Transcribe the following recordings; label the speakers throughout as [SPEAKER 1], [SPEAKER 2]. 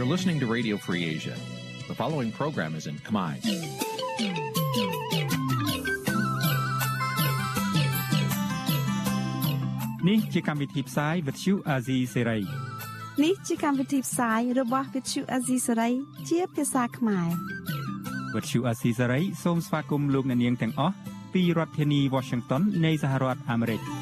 [SPEAKER 1] You're listening to Radio Free Asia. The following program is in Khmer.
[SPEAKER 2] នេះជាកម្មវិធីផ្សាយ Vuthu Azizi Serai
[SPEAKER 3] នេះជាកម្មវិធីផ្សាយរបស់ Vuthu Azizi Serai ជាភាសាខ្មែរ
[SPEAKER 2] Vuthu Azizi Serai សូមស្វាគមន៍លោកអ្នកនាងទាំងអស់ពីរដ្ឋធានី Washington នៃសហរដ្ឋអាមេរិក។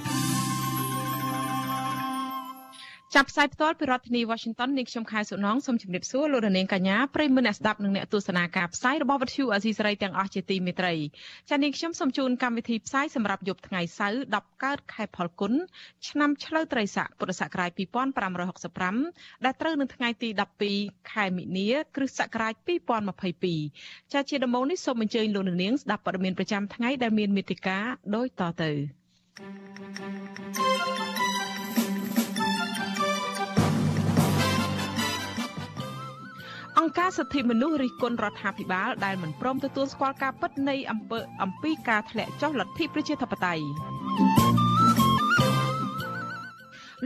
[SPEAKER 4] ចាប់ផ្សាយផ្ទាល់ពីរដ្ឋធានី Washington នាងខ្ញុំខែសុណងសូមជម្រាបសួរលោកនាងកញ្ញាប្រិយមិត្តអ្នកស្ដាប់និងអ្នកទស្សនាការផ្សាយរបស់វិទ្យុអាស៊ីសេរីទាំងអស់ជាទីមេត្រីចា៎នាងខ្ញុំសូមជូនកម្មវិធីផ្សាយសម្រាប់យប់ថ្ងៃសៅរ៍10កើតខែផលគុណឆ្នាំឆ្លូវត្រីស័កពុរសករាជ2565ដែលត្រូវនៅថ្ងៃទី12ខែមិនិនាគ្រិស្តសករាជ2022ចា៎ជាដំបូងនេះសូមអញ្ជើញលោកនាងស្ដាប់ព័ត៌មានប្រចាំថ្ងៃដែលមានមេតិការដូចតទៅ thank you អង្គការសិទ្ធិមនុស្សរិះគន់រដ្ឋាភិបាលដែលមិនព្រមទទួលស្គាល់ការពិតនៃអំពើអំពីការធ្លាក់ចុះលទ្ធិប្រជាធិបតេយ្យ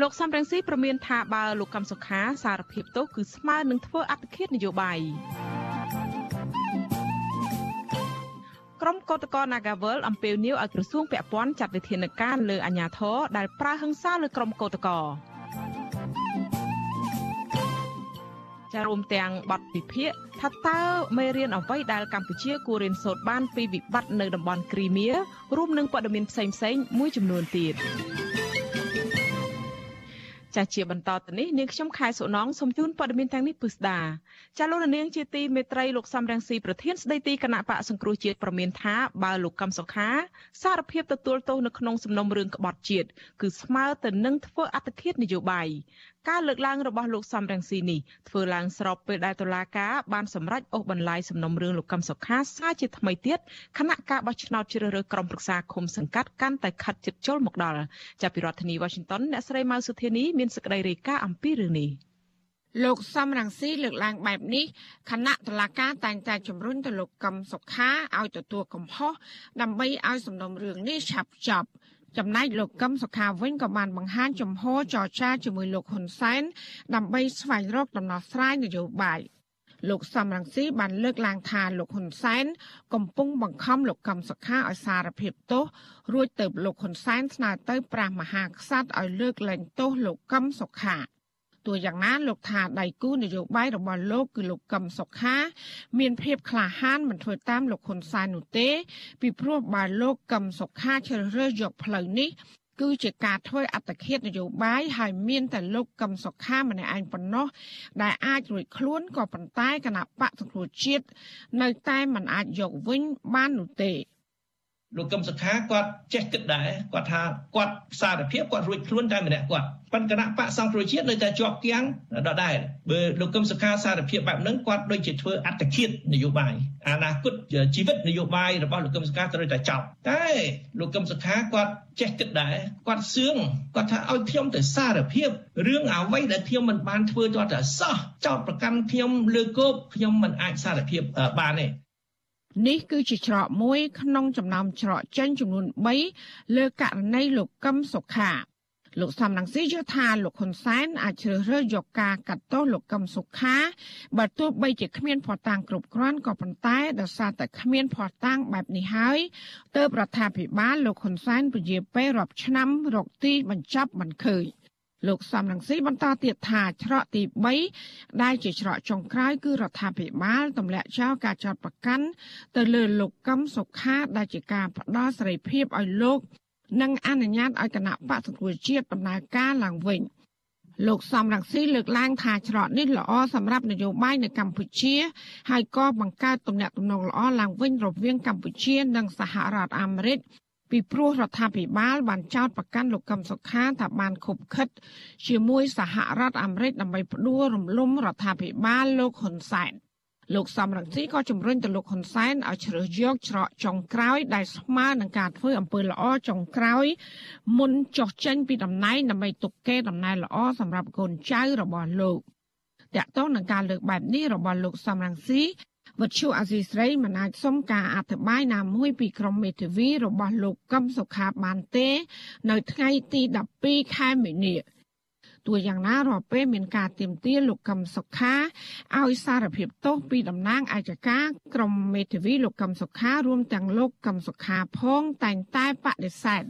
[SPEAKER 4] លោកសំរងស៊ីប្រមានថាបើលោកកំសុខាសារភាពទោសគឺស្មើនឹងធ្វើអត្តឃាតនយោបាយក្រុមកោតក្រ Nagawal អំពាវនាវឲ្យក្រសួងពាក់ព័ន្ធចាត់វិធានការលើអាជ្ញាធរដែលប្រើហិង្សាលើក្រុមកោតក្រ ចារួមទាំងបទពិភាក្សាថាតើមេរៀនអ្វីដែលកម្ពុជាគួររៀនសូត្របានពីវិបត្តិនៅតំបន់គ្រីមៀរួមនឹងព័ត៌មានផ្សេងៗមួយចំនួនទៀត ចាជាបន្តទៅនេះនាងខ្ញុំខែសុណងសូមជូនព័ត៌មានទាំងនេះពិស្ដាចាលោកនាងជាទីមេត្រីលោកសំរងស៊ីប្រធានស្ដីទីគណៈបកសង្គ្រោះជាតិប្រមានថាបើលោកកឹមសុខា សារភាពទទួលទោសនៅក្នុងសំណុំរឿងក្បត់ជាតិគឺស្មើទៅនឹងធ្វើអត្តឃាតនយោបាយការលើកឡើងរបស់លោកសំរងស៊ីនេះធ្វើឡើងស្របពេលដែលតុលាការបានសម្រេចអូសបន្លាយសំណុំរឿងលោកកឹមសុខាសារជាថ្មីទៀតគណៈការបោះឆ្នោតជ្រើសរើសក្រុមប្រឹក្សាឃុំសង្កាត់កាន់តែខិតជិតចូលមកដល់ចាប់ពីរដ្ឋធានី Washington អ្នកស្រីម៉ៅសុធានីមានសេចក្តីរាយការណ៍អំពីរឿងនេះ
[SPEAKER 5] លោកសំរងស៊ីលើកឡើងបែបនេះគណៈតឡាការតែងតែជំរុញទៅលោកកឹមសុខាឲ្យទទួលកំហុសដើម្បីឲ្យសំណុំរឿងនេះឆាប់ចប់ចំណែកលោកកឹមសុខាវិញក៏បានបង្ហាញចំហចរចាជាមួយលោកហ៊ុនសែនដើម្បីស្វែងរកដំណោះស្រាយនយោបាយ លោកសំរងស៊ីបានលើកឡើងថាលោកហ៊ុនសែនកំពុងបង្ខំលោកកឹមសុខាឲ្យសារភាពទោសរួចទៅលោកហ៊ុនសែនស្នើទៅព្រះមហាក្សត្រឲ្យលើកលែងទោសលោកកឹមសុខាទោះយ៉ាងណាលោកថាដៃគូនយោបាយរបស់លោកគឺលោកកឹមសុខា មានភាពក្លាហានមិនធ្វើតាមលោកហ៊ុនសែននោះទេ ពីព្រោះបើលោកកឹមសុខាជ្រើសរើសយកផ្លូវនេះ គឺជាការធ្វើអត្តឃាតនយោបាយហើយមានតែលោកកឹមសុខាម្នាក់ឯងប៉ុណ្ណោះដែលអាចរួចខ្លួនក៏ប៉ុន្តែគណៈបកសង្គ្រោះជាតិនៅតែមិនអាចយកវិញបាននោះទេ
[SPEAKER 6] លោកកឹមសុខាគាត់ចេះគិតដែរគាត់ថាគាត់សារភាពគាត់រួចខ្លួនតែម្នាក់គាត់ប៉ុន្តែគណៈបកសង្គ្រោះជាតិនៅតែជាប់គាំងដដែលបើលោកកឹមសុខាសារភាពបែបហ្នឹងគាត់ដូចជាធ្វើអត្តឃាតនយោបាយអនាគតជីវិតនយោបាយរបស់លោកកឹមសុខាត្រូវតែចប់តែលោកកឹមសុខាគាត់ចេះគិតដែរគាត់សឿងគាត់ថាឲ្យខ្ញុំទៅសារភាពរឿងអ្វីដែលខ្ញុំមិនបានធ្វើទាល់តែសោះចោតប្រកាន់ខ្ញុំលើគោកខ្ញុំមិនអាចសារភាពបានទេ
[SPEAKER 5] នេះគឺជាច្រកមួយក្នុងចំណោមច្រកចេញចំនួន3លើករណីលោកកឹមសុខាលោកសំរងស៊ីយល់ថាលោកហ៊ុនសែនអាចជ្រើសរើសយកការកាត់ទោសលោកកឹមសុខាបើទោះបីជាគ្មានភ័ស្តុតាងគ្រប់គ្រាន់ក៏ប៉ុន្តែដោយសារតែគ្មានភ័ស្តុតាងបែបនេះហើយទើបរដ្ឋាភិបាលលោកហ៊ុនសែនពជាពេលរាប់ឆ្នាំរកទីបញ្ចប់មិនឃើញ លោកសំរងស៊ីបន្តទៀតថាច្រកទី3ដែលជាច្រកចុងក្រោយគឺរដ្ឋាភិបាលទម្លាក់ចោលការចោទប្រកាន់ទៅលើលោកកឹមសុខាដែលជាការផ្ដល់សេរីភាពឲ្យលោក និងអនុញ្ញាតឲ្យគណៈបកសង្គ្រោះជាតិដំណើរការឡើងវិញលោកសំរងស៊ីលើកឡើងថាច្រកនេះល្អសម្រាប់នយោបាយនៅកម្ពុជា ហើយក៏បង្កើតទំនាក់ទំនងល្អឡើងវិញរវាងកម្ពុជា និងសហរដ្ឋអាមេរិក ពីព្រោះរដ្ឋាភិបាលបានចោទប្រកាន់លោកកឹមសុខាថាបានខុបខិត ជាមួយសហរដ្ឋអាមេរិកដើម្បីផ្ដួលរំលំរដ្ឋាភិបាលលោកហ៊ុនសែនលោកសំរងស៊ីក៏ជំរុញទៅលោកហ៊ុនសែនឲ្យជ្រើសយកច្រកចុងក្រោយដែលស្មើនឹងការធ្វើអំពើល្អចុងក្រោយ មុនចុះចេញពីតំណែងដើម្បីទុកកេរតំណែងល្អសម្រាប់កូនចៅរបស់លោកតកតងនឹងការលើកបែបនេះរបស់លោកសំរងស៊ី វត្ថុអាស៊ីស្រីមិនអាចសុំការអធិប្បាយណាមួយពីក្រុមមេធាវីរបស់លោកកឹមសុខាបានទេ នៅថ្ងៃទី12ខែមីនាទោះយ៉ាងណារាល់ពេលមានការទៀមទាលោកកឹមសុខាឲ្យសារភាពទោសពីតំណាងអាយកាក្រមមេធាវីលោកកឹមសុខារួមទាំងលោកកឹមសុខាផងតែងតែបដិសេធ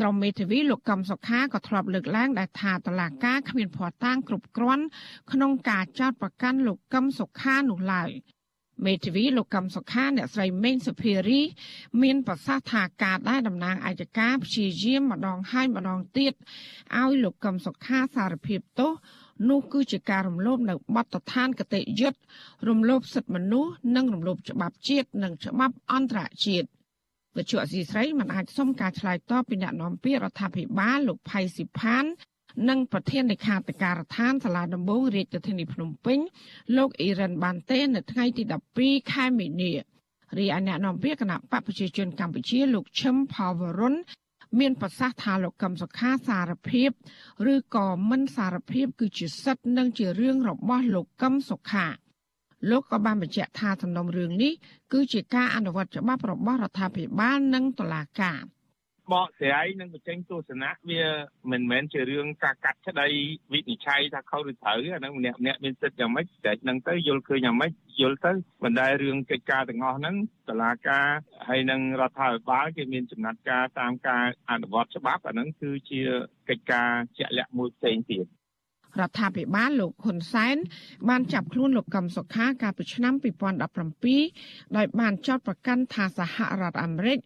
[SPEAKER 5] ក្រមមេធាវីលោកកឹមសុខាក៏ធ្លាប់លើកឡើងដែលថាតឡាការគ្មានភ័ស្តុតាងគ្រប់គ្រាន់ក្នុងការចោទប្រកាន់លោកកឹមសុខានោះឡើយ មេធាវីលោកកឹមសុខាអ្នកស្រីមេងសុភារី មានប្រសាសន៍ថាការដែលតំណាងអាយកាព្យាយាមម្ដងហើយម្ដងទៀតឲ្យលោកកឹមសុខាសារភាពទោសនោះគឺជាការរំលោភនៅបទដ្ឋានគតិយុត្តរំលោភសិទ្ធិមនុស្សនិងរំលោភច្បាប់ជាតិនិងច្បាប់អន្តរជាតិវិទ្យុអសីស្រីមិនអាចសុំការឆ្លើយតបពីអ្នកនាំពាក្យរដ្ឋាភិបាលលោកផៃស៊ីផាន និងប្រធានលេខាធិការដ្ឋានសាលាដំបងរាជធានីភ្នំពេញលោកអ៊ីរ៉ានបានទេនៅថ្ងៃទី12ខែមីនារីឯអ្នកនាំពាក្យគណៈបកប្រជាជនកម្ពុជាលោកឈឹមផាវរុនមានប្រសាសន៍ថាលោកកឹមសុខាសារភាព ឬក៏មិនសារភាព គឺជាសិទ្ធិនិងជារឿងរបស់លោកកឹមសុខាលោកក៏បានបញ្ជាក់ថាសំណុំរឿងនេះគឺជាការអនុវត្តច្បាប់របស់រដ្ឋាភិបាលនិងតុលាការ ប
[SPEAKER 7] កស្រាយនិងបញ្ចេញទស្សនៈវាមិនមែនជារឿងការកាត់ក្តីវិនិច្ឆ័យថាខុសឬត្រូវអាហ្នឹងម្នាក់ម្នាក់មានសិទ្ធិយ៉ាងម៉េចតែហ្នឹងទៅយល់ឃើញយ៉ាងម៉េចយល់ទៅមិនដែលរឿងកិច្ចការទាំងអស់ហ្នឹងតឡាការហើយនិងរដ្ឋាភិបាលគេមានចំណាត់ការតាមការអនុវត្តច្បាប់អាហ្នឹងគឺជាកិច្ចការជាក់លាក់មួយផ្សេងទៀត
[SPEAKER 5] រដ្ឋាភិបាលលោកហ៊ុនសែនបានចាប់ខ្លួនលោកកឹមសុខាកាលពីឆ្នាំ2017ដោយបានចោទប្រកាន់ថាសហរដ្ឋអាមេរិក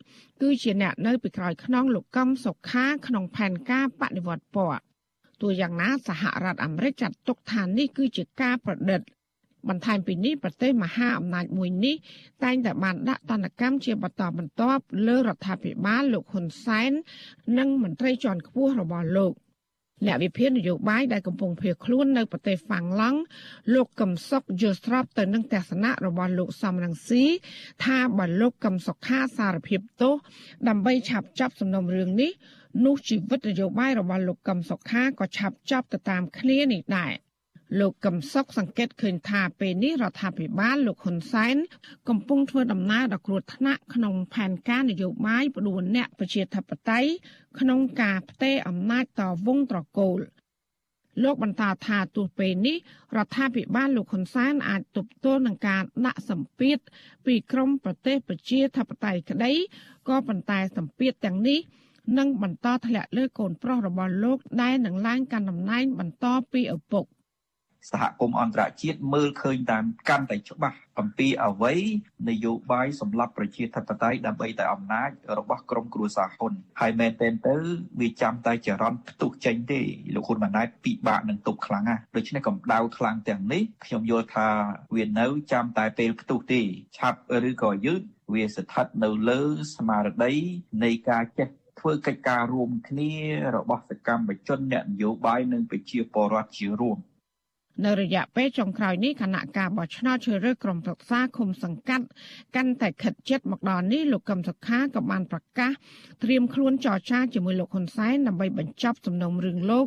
[SPEAKER 5] គឺជាអ្នកនៅពីក្រោយខ្នងលោកកឹមសុខាក្នុងផែនការបដិវត្តពណ៌ទោះយ៉ាងណាសហរដ្ឋអាមេរិកចាត់ទុកថានេះគឺជាការប្រឌិតបន្ថែមពីនេះប្រទេសមហាអំណាចមួយនេះតែងតែបានដាក់ទណ្ឌកម្មជាបន្តបន្ទាប់លើរដ្ឋាភិបាលលោកហ៊ុនសែននិងមន្ត្រីជាន់ខ្ពស់របស់លោក។ អ្នកវិភាគនយោបាយដែលកំពុងភៀសខ្លួននៅប្រទេសហ្វាំងឡង់លោកកឹមសុខយល់ស្របទៅនឹងទស្សនៈរបស់លោកសំរងស៊ីថាបើលោកកឹមសុខាសារភាពទោសដើម្បីឆាប់ចាប់សំណុំរឿងនេះនោះជីវិតនយោបាយរបស់លោកកឹមសុខាក៏ឆាប់ចាប់ទៅតាមគ្នានេះដែរ។ លោកកឹមសុខសង្កេតឃើញថាពេលនេះរដ្ឋាភិបាលលោកហ៊ុនសែនកំពុងធ្វើដំណើរដល់គ្រោះថ្នាក់ក្នុងផែនការនយោបាយផ្ដួលអ្នកប្រជាធិបតេយ្យក្នុងការផ្ទេរអំណាចតវងត្រកូលលោកបន្តថាទោះពេលនេះរដ្ឋាភិបាលលោកហ៊ុនសែនអាចទប់ទល់នឹងការដាក់សម្ពាធពីក្រមប្រទេសប្រជាធិបតេយ្យក្តីក៏ប៉ុន្តែសម្ពាធទាំងនេះនឹងបន្តធ្លាក់លើកូនប្រុសរបស់លោកដែលនឹងឡើងកាន់តំណែងបន្តពីឪពុក។
[SPEAKER 8] សហគមន៍អន្តរជាតិមើលឃើញតាមកាន់តែច្បាស់អំពីអ្វីនយោបាយសម្រាប់ប្រជាធិបតេយ្យដើម្បីតែអំណាចរបស់ក្រុមគ្រួសារហ៊ុនហើយមែនទែនទៅវាចាំតែចរន្តផ្ទុះចេញទេលោកហ៊ុនម៉ាណែតពិបាកនឹងទប់ខ្លាំងណាស់ដូច្នេះកម្ដៅខ្លាំងទាំងនេះខ្ញុំយល់ថាវានៅចាំតែពេលផ្ទុះទេឆាប់ឬក៏យឺតវាស្ថិតនៅលើស្មារតីនៃការចេះធ្វើកិច្ចការរួមគ្នារបស់សកម្មជនអ្នកនយោបាយនិងប្រជាពលរដ្ឋជារួម
[SPEAKER 5] នៅរយៈពេលចុងក្រោយនេះគណៈការបោះឆ្នោតជ្រើសរើសក្រុមប្រឹក្សាឃុំសង្កាត់កាន់តែខិតជិតមកដល់នេះលោកកឹមសុខាក៏បានប្រកាសត្រៀមខ្លួនចរចាជាមួយលោកហ៊ុនសែនដើម្បីបញ្ចប់សំណុំរឿងលោក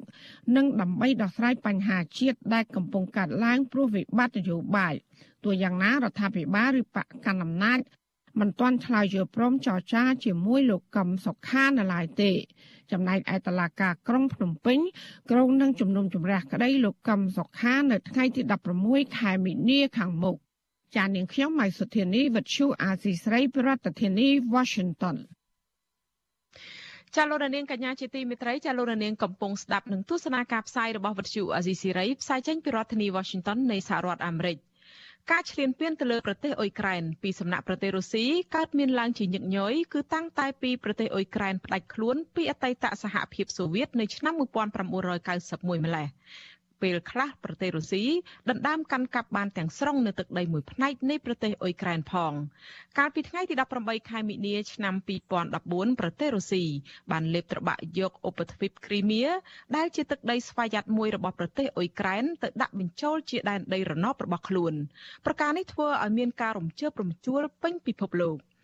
[SPEAKER 5] និងដើម្បីដោះស្រាយបញ្ហាជាតិដែលកំពុងកើតឡើងព្រោះវិបត្តិនយោបាយទោះយ៉ាងណារដ្ឋាភិបាលឬបកកណ្ដាលអំណាចមិនទាន់ឆ្លើយយល់ព្រមចរចាជាមួយលោកកឹមសុខានៅឡើយទេ ចំណែកឯតឡាការក្រុងភ្នំពេញក្រុងនឹងជំនុំជម្រះក្តីលោកកឹមសុខានៅថ្ងៃទី16ខែមីនាខាងមុខចាននាងខ្ញុំម៉ៃសុធានីវិទ្យុអាស៊ីស្រីប្រធានាធិបតី Washington
[SPEAKER 4] ចាលោករនាងកញ្ញាជាទីមេត្រីចាលោករនាងកំពុងស្ដាប់នឹងទស្សនាការផ្សាយរបស់វិទ្យុអាស៊ីសេរីផ្សាយចេញពីរដ្ឋធានី Washington នៃសហរដ្ឋអាមេរិក។ ការឈ្លានពានទៅលើប្រទេសអ៊ុយក្រែនពីសំណាក់ប្រទេសរុស្ស៊ីកើតមានឡើងជាញឹកញយគឺតាំងតែពីប្រទេសអ៊ុយក្រែនផ្ដាច់ខ្លួនពីអតីតសហភាពសូវៀតនៅឆ្នាំ1991ម្លេះ ពេលខ្លះប្រទេសរុស្ស៊ីដណ្ដើមកាន់កាប់បានទាំងស្រុងនៅទឹកដីមួយផ្នែកនៃប្រទេសអ៊ុយក្រែនផង កាលពីថ្ងៃទី18ខែមិនិនាឆ្នាំ2014ប្រទេសរុស្ស៊ីបានលេបត្របាក់យកឧបទ្វីបគ្រីមៀដែលជាទឹកដីស្វយ័តមួយរបស់ប្រទេសអ៊ុយក្រែនទៅដាក់បញ្ចូលជាដែនដីរណបរបស់ខ្លួន ប្រការនេះធ្វើឲ្យមានការរំជើបរំជួលពេញពិភពលោក។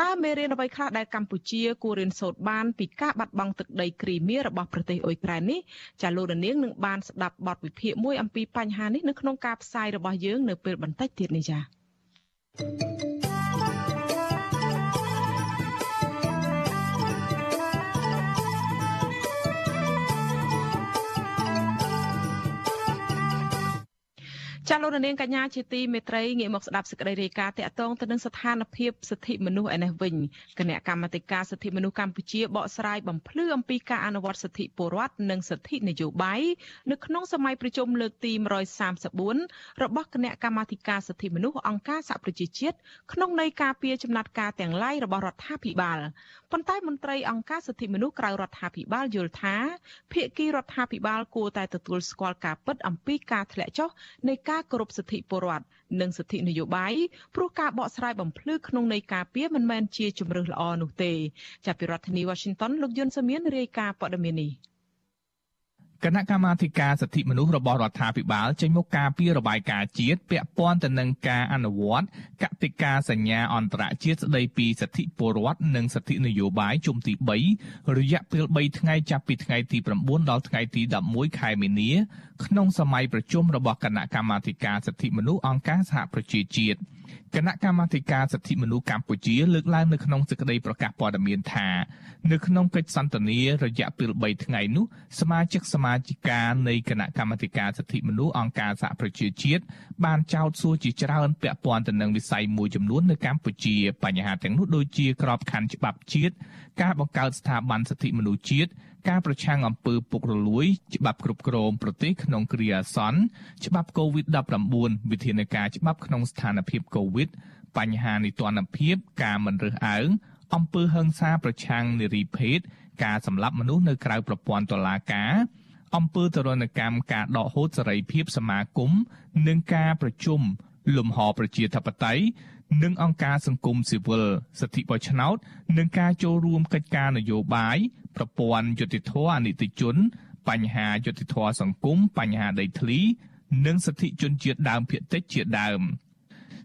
[SPEAKER 4] តើមេរៀនអ្វីខ្លះដែលកម្ពុជាគួររៀនសូត្របានពីការបាត់បង់ទឹកដីគ្រីមៀរបស់ប្រទេសអ៊ុយក្រែននេះចាលោករនាងនឹងបានស្ដាប់បទវិភាគមួយអំពីបញ្ហានេះនៅក្នុងការផ្សាយរបស់យើងនៅពេលបន្តិចទៀតនេះចា៎ thank you លោករនាងកញ្ញាជាទីមេត្រីងាកមកស្ដាប់សេចក្តីរាយការណ៍តាក់ទងទៅនឹងស្ថានភាពសិទ្ធិមនុស្សឯនេះវិញគណៈកម្មាធិការសិទ្ធិមនុស្សកម្ពុជាបកស្រាយបំភ្លឺអំពីការអនុវត្តសិទ្ធិពលរដ្ឋនិងសិទ្ធិនយោបាយនៅក្នុងសម័យប្រជុំលើកទី134របស់គណៈកម្មាធិការសិទ្ធិមនុស្សអង្គការសហប្រជាជាតិក្នុងន័យការពារចំណាត់ការទាំងឡាយរបស់រដ្ឋាភិបាល ប៉ុន្តែមន្ត្រីអង្គការសិទ្ធិមនុស្សក្រៅរដ្ឋាភិបាលយល់ថាភាគីរដ្ឋាភិបាលគួរតែទទួលស្គាល់ការពិតអំពីការធ្លាក់ចុះនៃការគោរពសិទ្ធិពលរដ្ឋនិងសិទ្ធិនយោបាយព្រោះការបកស្រាយបំភ្លឺក្នុងន័យការពារមិនមែនជាជំរើសល្អនោះទេចាប់ពីរដ្ឋធានី Washington លោកយុនសាមៀនរាយការណ៍ព័ត៌មាននេះ
[SPEAKER 9] គណៈកម្មាធិការសិទ្ធិមនុស្សរបស់រដ្ឋាភិបាលចេញមកការពីរបាយការណ៍ជាតិពាក់ព័ន្ធទៅនឹងការអនុវត្តកតិកាសញ្ញាអន្តរជាតិស្តីពីសិទ្ធិពលរដ្ឋនិងសិទ្ធិនយោបាយជុំទី3រយៈពេល3ថ្ងៃចាប់ពីថ្ងៃទី9ដល់ថ្ងៃទី11ខែមីនា ក្នុងសម័យប្រជុំរបស់គណៈកម្មាធិការសិទ្ធិមនុស្សអង្គការសហប្រជាជាតិគណៈកម្មាធិការសិទ្ធិមនុស្សកម្ពុជាលើកឡើងនៅក្នុងសេចក្តីប្រកាសព័ត៌មានថានៅក្នុងកិច្ចសន្ទនារយៈពេល3ថ្ងៃនោះសមាជិកសមាជិកានៃគណៈកម្មាធិការសិទ្ធិមនុស្សអង្គការសហប្រជាជាតិបានចោទសួរជាច្រើនពាក់ព័ន្ធទៅនឹងវិស័យមួយចំនួននៅកម្ពុជាបញ្ហាទាំងនោះដូចជាក្របខ័ណ្ឌច្បាប់ជាតិការបង្កើតស្ថាប័នសិទ្ធិមនុស្សជាតិ ការប្រឆាំងអំពើពុករលួយ ច្បាប់គ្រប់គ្រងប្រទេសក្នុងគ្រាអាសន្នច្បាប់ COVID-19 វិធានការច្បាប់ក្នុងស្ថានភាព COVID បញ្ហានីតិរដ្ឋភាពការមិនរើសអើងអំពើហិង្សាប្រឆាំងនារីភេទការសម្លាប់មនុស្សនៅក្រៅប្រព័ន្ធតុលាការអំពើទរណកម្មការដកហូតសេរីភាពសមាគមនិងការប្រជុំលំហប្រជាធិបតេយ្យ និងអង្គការសង្គមស៊ីវិលសិទ្ធិបោះឆ្នោត និងការចូលរួមកិច្ចការនយោបាយប្រព័ន្ធយុតិធធអនិតិជន បញ្ហាយុតិធធសង្គមបញ្ហាដីធ្លី និងសិទ្ធិជនជាតិដើមភាគតិចជាដើម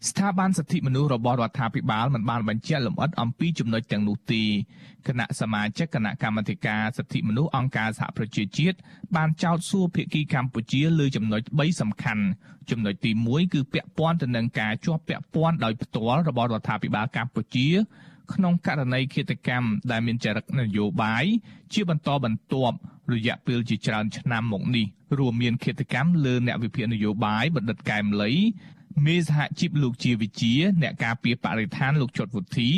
[SPEAKER 9] ស្ថាប័នសិទ្ធិមនុស្សរបស់រដ្ឋាភិបាលមិនបានបញ្ជាក់លម្អិតអំពីចំណុចទាំងនោះទេគណៈសមាជិកគណៈកម្មាធិការសិទ្ធិមនុស្សអង្គការសហប្រជាជាតិបានចោទសួរភាគីកម្ពុជាលើចំណុច3សំខាន់ចំណុចទី1គឺពាក់ព័ន្ធទៅនឹងការជាប់ពាក់ព័ន្ធដោយផ្ទាល់របស់រដ្ឋាភិបាលកម្ពុជាក្នុងករណីឃាតកម្មដែលមានចរិតនយោបាយជាបន្តបន្ទាប់រយៈពេលជាច្រើនឆ្នាំមកនេះរួមមានឃាតកម្មលើអ្នកវិភាគនយោបាយបណ្ឌិតកែមលី មេសហជីពលោកជាវិជា អ្នកការពារបរិស្ថានលោកជត់វុធី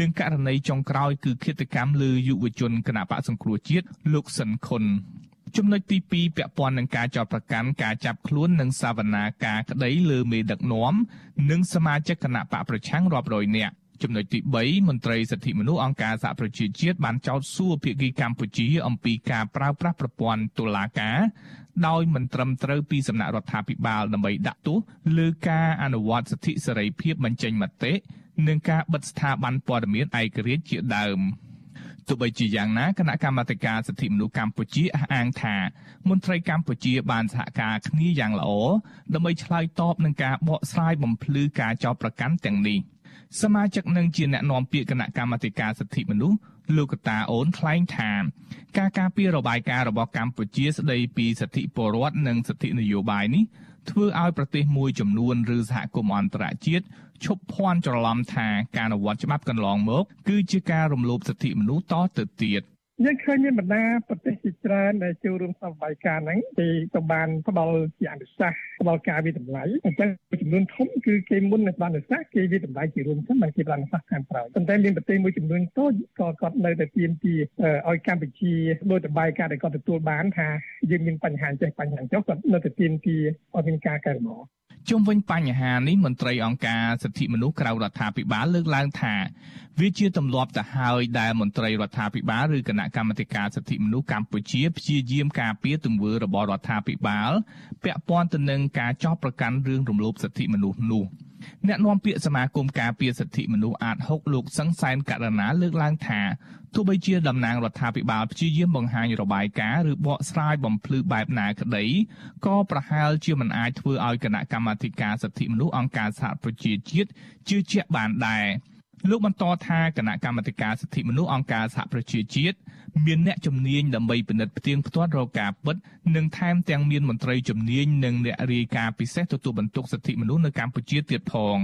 [SPEAKER 9] និងករណីចុងក្រោយគឺឃាតកម្មលើយុវជនគណៈបកសង្គ្រោះជាតិលោកសិនខុនចំណុចទី2ពាក់ព័ន្ធនឹងការចោទប្រកាន់ការចាប់ខ្លួននិងសាវនាការក្តីលើមេដឹកនាំនិងសមាជិកគណៈបកប្រឆាំងរាប់រយនាក់ ចំណុចទី3មន្ត្រីសិទ្ធិមនុស្សអង្គការសហប្រជាជាតិបានចោទសួរភាគីកម្ពុជាអំពីការប្រើប្រាស់ប្រព័ន្ធតុលាការដោយមិនត្រឹមត្រូវពីសំណាក់រដ្ឋាភិបាលដើម្បីដាក់ទោសលើការអនុវត្តសិទ្ធិសេរីភាពបញ្ចេញមតិនិងការបិទស្ថាប័នព័ត៌មានឯករាជ្យជាដើមទោះបីជាយ៉ាងណាគណៈកម្មាធិការសិទ្ធិមនុស្សកម្ពុជាអះអាងថាមន្ត្រីកម្ពុជាបានសហការគ្នាយ៉ាងល្អដើម្បីឆ្លើយតបនឹងការបកស្រាយបំភ្លឺការចោទប្រកាន់ទាំងនេះ។ សមាជិកនឹងជាអ្នកនាំពាក្យគណៈកម្មាធិការសិទ្ធិមនុស្សលោកកតាអូនថ្លែងថាការការពាររបាយការណ៍របស់កម្ពុជាស្ដីពីសិទ្ធិពលរដ្ឋនិងសិទ្ធិនយោបាយនេះធ្វើឲ្យប្រទេសមួយចំនួនឬសហគមន៍អន្តរជាតិឈប់ភ័ន្តច្រឡំថាការអនុវត្តច្បាប់កន្លងមក គឺជាការរំលោភសិទ្ធិមនុស្សតទៅទៀត។
[SPEAKER 10] យើងឃើញមានបណ្ដាប្រទេសជាច្រើនដែលចូលរួមសកម្មភាពការហ្នឹងគេក៏បានផ្ដល់ជាអនុសាសន៍ផ្ដល់ការវិតម្លៃអញ្ចឹងចំនួនធំគឺគេមុននឹងបានអនុសាសន៍គេវិតម្លៃជារួមសិនមិនគេបានអនុសាសន៍ខាងក្រោយប៉ុន្តែមានប្រទេសមួយចំនួនតូចក៏គាត់នៅតែទាមទារឲ្យកម្ពុជាដោយតបាយការដែលគាត់ទទួលបានថាយើងមានបញ្ហាចេះបញ្ហាចុះគាត់នៅតែទាមទារឲ្យមានការកែលម្អ
[SPEAKER 9] ជុំវិញបញ្ហានេះមន្ត្រីអង្គការសិទ្ធិមនុស្សក្រៅរដ្ឋាភិបាលលើកឡើងថា វាជាទម្លាប់ទៅហើយដែលមន្ត្រីរដ្ឋាភិបាលឬគណៈកម្មាធិការសិទ្ធិមនុស្សកម្ពុជាព្យាយាមការពារទង្វើរបស់រដ្ឋាភិបាល ពាក់ព័ន្ធទៅនឹងការចោទប្រកាន់រឿងរំលោភសិទ្ធិមនុស្សនោះអ្នកនាំពាក្យសមាគមការពារសិទ្ធិមនុស្សអាត6លោកសង្សានករណាលើកឡើងថាទោះបីជាតំណាងរដ្ឋាភិបាលព្យាយាមបង្ហាញរបាយការណ៍ឬបកស្រាយបំភ្លឺបែបណាក្តីក៏ប្រហែលជាមិនអាចធ្វើឲ្យគណៈកម្មាធិការសិទ្ធិមនុស្សអង្គការសហប្រជាជាតិជឿជាក់បានដែរ លោកបន្តថាគណៈកម្មាធិការសិទ្ធិមនុស្សអង្គការសហប្រជាជាតិមានអ្នកជំនាញដើម្បីពិនិត្យផ្ទៀងផ្ទាត់រកការពិតនិងថែមទាំងមានមន្ត្រីជំនាញនិងអ្នករាយការណ៍ពិសេសទទួលបន្ទុកសិទ្ធិមនុស្សនៅកម្ពុជាទៀតផង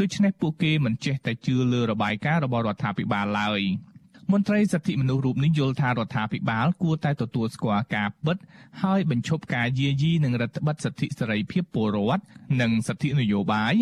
[SPEAKER 9] ដូច្នេះពួកគេមិនចេះតែជឿលើរបាយការណ៍របស់រដ្ឋាភិបាលឡើយ។ មន្ត្រីសិទ្ធិមនុស្សរូបនេះយល់ថារដ្ឋាភិបាលគួរតែទទួលស្គាល់ការពិតហើយបញ្ឈប់ការយាយីនិងរដ្ឋបិទសិទ្ធិសេរីភាពពលរដ្ឋនិងសិទ្ធិនយោបាយ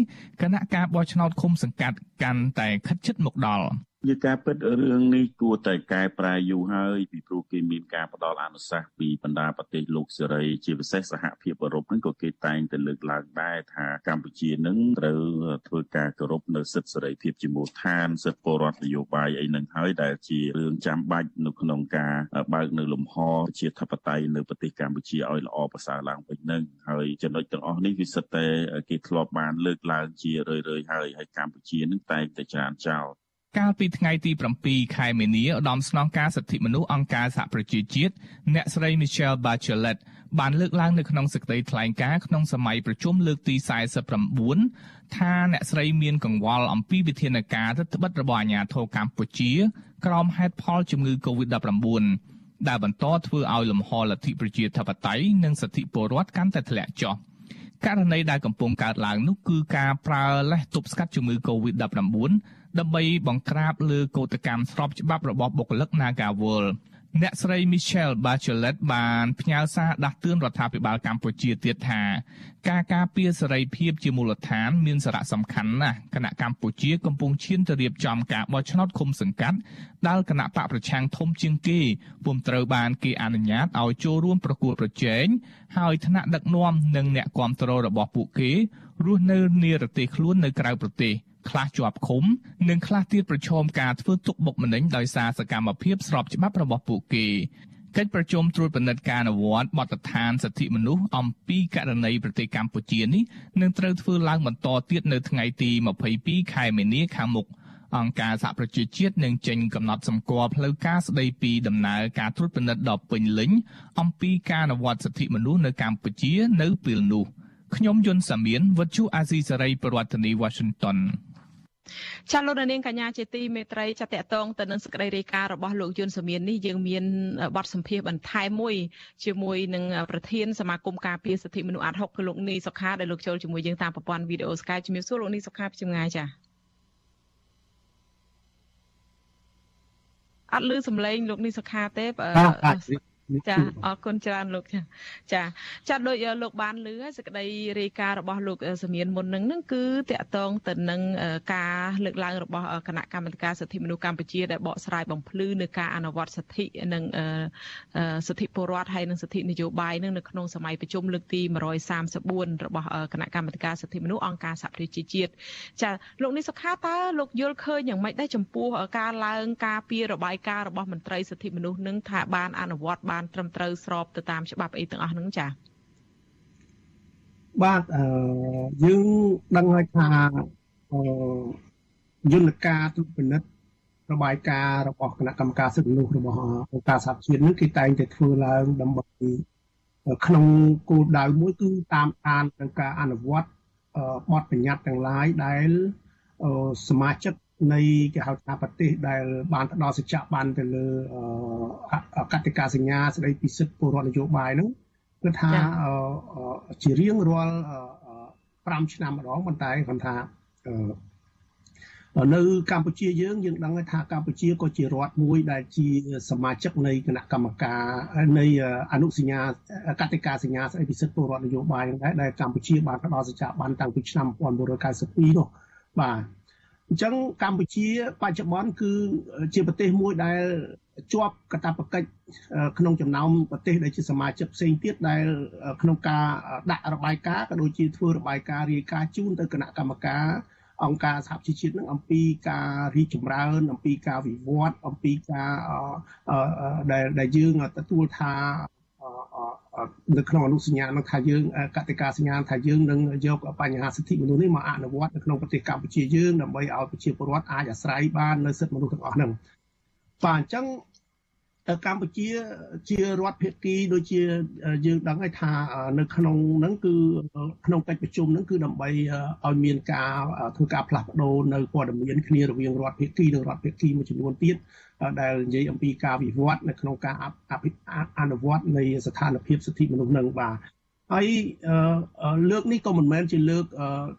[SPEAKER 9] គណៈការបោះឆ្នោតឃុំសង្កាត់កាន់តែខិតជិតមកដល់។
[SPEAKER 11] ជាការពិតរឿងនេះគួរតែកែប្រែយូរហើយពីព្រោះគេមានការផ្ដល់អនុសាសន៍ពីបណ្ដាប្រទេសលោកសេរីជាពិសេសសហភាពអឺរ៉ុបហ្នឹងក៏គេតែងតែលើកឡើងដែរថាកម្ពុជានឹងត្រូវធ្វើការគោរពនៅសិទ្ធិសេរីភាពជាមូលដ្ឋានសិទ្ធិពលរដ្ឋនយោបាយអីហ្នឹងហើយដែលជារឿងចាំបាច់នៅក្នុងការបើកនៅលំហជាធិបតេយ្យនៅប្រទេសកម្ពុជាឲ្យល្អប្រសើរឡើងវិញហ្នឹងហើយចំណុចទាំងអស់នេះវាសិតតែគេធ្លាប់បានលើកឡើងជារឿយៗហើយហើយកម្ពុជានឹងតែងតែច្រានចោល
[SPEAKER 9] កាលពីថ្ងៃទី7ខែមីនាឧត្តមស្នងការសិទ្ធិមនុស្សអង្គការសហប្រជាជាតិអ្នកស្រី Michelle Bachelet បានលើកឡើងនៅក្នុងសេចក្តីថ្លែងការណ៍ក្នុងសម័យប្រជុំលើកទី49ថាអ្នកស្រីមានកង្វល់អំពីវិធានការរដ្ឋបិទរបស់អាជ្ញាធរកម្ពុជា ក្រោមហេតុផលជំងឺ Covid-19 ដែលបន្តធ្វើឲ្យលំហលទ្ធិប្រជាធិបតេយ្យនិងសិទ្ធិពលរដ្ឋកាន់តែធ្លាក់ចុះករណីដែលកំពុងកើតឡើងនោះគឺការប្រើលេសទប់ស្កាត់ជំងឺ Covid-19 ដើម្បីបង្ក្រាបលើកោតកម្មស្របច្បាប់របស់បុគ្គលិក Nagawal អ្នកស្រី Michelle Bachelet បានផ្ញើសារដាស់តឿនរដ្ឋាភិបាលកម្ពុជាទៀតថាការការពារសេរីភាពជាមូលដ្ឋានមានសារៈសំខាន់ណាស់គណៈកម្ពុជាកំពុងឈានទៅរៀបចំការបោះឆ្នោតឃុំសង្កាត់ដែលគណៈបកប្រឆាំងធំជាងគេពុំត្រូវបានគេអនុញ្ញាតឲ្យចូលរួមប្រគួតប្រជែងហើយថ្នាក់ដឹកនាំនិងអ្នកគ្រប់គ្រងរបស់ពួកគេរស់នៅនិរទេសខ្លួននៅក្រៅប្រទេស។ ខ្លះជាប់ឃុំ និងខ្លះទៀតប្រឈមការធ្វើទុកបុកម្នេញដោយសារសកម្មភាពស្របច្បាប់របស់ពួកគេកិច្ចប្រជុំត្រួតពិនិត្យការអនុវត្តបទដ្ឋានសិទ្ធិមនុស្សអំពីករណីប្រទេសកម្ពុជានេះនឹងត្រូវធ្វើឡើងបន្តទៀតនៅថ្ងៃទី22ខែមីនាខាងមុខអង្គការសហប្រជាជាតិនឹងចេញកំណត់សម្គាល់ផ្លូវការស្ដីពីដំណើរការត្រួតពិនិត្យដ៏ពេញលេញអំពីការអនុវត្តសិទ្ធិមនុស្សនៅកម្ពុជានៅពេលនោះខ្ញុំយុនសាមៀនវັດជូអាស៊ីសេរីប្រធានាធិបតី Washington
[SPEAKER 4] ចាលោកនាងកញ្ញាជាទីមេត្រីចាតកតងទៅនឹងសេចក្តីរាយការណ៍របស់លោកយុនសមៀននេះយើងមានបទសម្ភាសបន្ថែមមួយជាមួយនឹងប្រធានសមាគមការពារសិទ្ធិមនុស្សអាត់ហុកគឺលោកនីសុខាដែលលោកចូលជាមួយយើងតាមប្រព័ន្ធវីដេអូ Skype ជំរាបសួរលោកនីសុខាពីចម្ងាយចាអត់ឮសំឡេងលោកនីសុខាទេ ចាអរគុណច្រើនលោកចាចាចាដូចលោកបានលឺសេចក្តីរាយការណ៍របស់លោកសមៀនមុននឹងនឹងគឺតកតងទៅនឹងការលើកឡើងរបស់គណៈកម្មាធិការសិទ្ធិមនុស្សកម្ពុជាដែលបកស្រាយបំភ្លឺនៅការអនុវត្តសិទ្ធិនិងសិទ្ធិពលរដ្ឋហើយនិងសិទ្ធិនយោបាយនឹងនៅក្នុងសម័យប្រជុំលើកទី134របស់គណៈកម្មាធិការសិទ្ធិមនុស្សអង្គការសហប្រជាជាតិចាលោកនេះសុខាតើលោកយល់ឃើញយ៉ាងម៉េចដែរចំពោះការឡើងការពីរបាយការណ៍របស់មន្ត្រីសិទ្ធិមនុស្សនឹងថាបានអនុវត្តបានបានត្រឹមត្រូវស្របទៅតាមច្បាប់អីទាំងអស់ហ្នឹងចា៎
[SPEAKER 12] បាទអឺយើងដឹងហើយថាអឺយន្តការទុពិនិត្យរបាយការណ៍របស់គណៈកម្មការសិទ្ធិមនុស្សរបស់អង្គការសហជាតិនេះគេតែងតែធ្វើឡើងដើម្បីក្នុងគោលដៅមួយគឺតាមដាននឹងការអនុវត្តបទបញ្ញត្តិទាំងឡាយដែលសមាជិក នៃគេហៅថាប្រទេសដែលបានផ្ដល់សច្ចៈបានទៅលើកតិកាសញ្ញាស្ដីពីសិទ្ធិពលរដ្ឋនយោបាយហ្នឹងគឺថាជារៀងរាល់5ឆ្នាំម្ដងប៉ុន្តែគាត់ថានៅកម្ពុជាយើងយើងដឹងថាកម្ពុជាក៏ជារដ្ឋមួយដែលជាសមាជិកនៃគណៈកម្មការនៃអនុសញ្ញាកតិកាសញ្ញាស្ដីពីសិទ្ធិពលរដ្ឋនយោបាយដែរដែលកម្ពុជាបានផ្ដល់សច្ចៈបានតាំងពីឆ្នាំ1992នោះបាទ អញ្ចឹងកម្ពុជាបច្ចុប្បន្នគឺជាប្រទេសមួយដែលជាប់កាតព្វកិច្ចក្នុងចំណោមប្រទេសដែលជាសមាជិកផ្សេងទៀតដែលក្នុងការដាក់របាយការណ៍ក៏ដូចជាធ្វើរបាយការណ៍រាយការណ៍ជូនទៅគណៈកម្មការអង្គការសហជីវជាតិនឹងអំពីការរីកចម្រើន អំពីការវិវត្តអំពីការដែលដែលយើងទទួលថា នៅក្នុងអនុសញ្ញានឹងថាយើងកតិកាសញ្ញាថាយើងនឹងយកបញ្ហាសិទ្ធិមនុស្សនេះមកអនុវត្តនៅក្នុងប្រទេសកម្ពុជាយើងដើម្បីឲ្យប្រជាពលរដ្ឋអាចអាស្រ័យបាននៅសិទ្ធិមនុស្សទាំងអស់ហ្នឹងបាទអញ្ចឹង កម្ពុជាជារដ្ឋភាគីដូចជាយើងដឹងហើយថានៅក្នុងហ្នឹងគឺក្នុងកិច្ចប្រជុំហ្នឹងគឺដើម្បីឲ្យមានការធ្វើការផ្លាស់ប្ដូរនៅព័ត៌មានគ្នារវាងរដ្ឋភាគីនិងរដ្ឋភាគីមួយចំនួនទៀតដែលនិយាយអំពីការវិវត្តនៅក្នុងការអនុវត្តនៃស្ថានភាពសិទ្ធិមនុស្សនឹងបាទ ហើយលើកនេះក៏មិនមែនជាលើក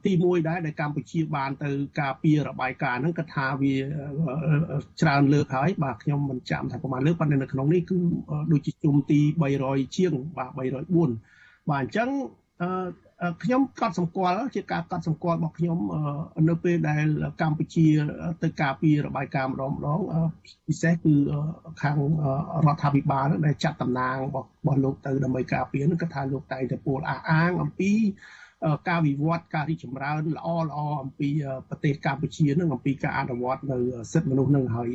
[SPEAKER 12] ទី1ដែរដែលកម្ពុជាបានទៅការពាររបាយការណ៍ហ្នឹងគាត់ថាវាច្រើនលើកហើយបាទខ្ញុំមិនចាំថាប្រហែលលើកប៉ុន្តែនៅក្នុងនេះគឺដូចជាជុំទី300ជាងបាទ304បាទអញ្ចឹង ខ្ញុំកត់សម្គាល់ជាការកត់សម្គាល់របស់ខ្ញុំនៅពេលដែលកម្ពុជាទៅការពាររបាយការណ៍ម្ដងម្ដងពិសេសគឺខាងរដ្ឋាភិបាលដែលចាត់តំណាងរបស់លោកទៅដើម្បីការពារនឹងគាត់ថាលោកតែងតែពោលអះអាងអំពីការវិវត្តការរីកចម្រើនល្អល្អអំពីប្រទេសកម្ពុជានឹងអំពីការអនុវត្តនៅសិទ្ធិមនុស្សនឹងហើយ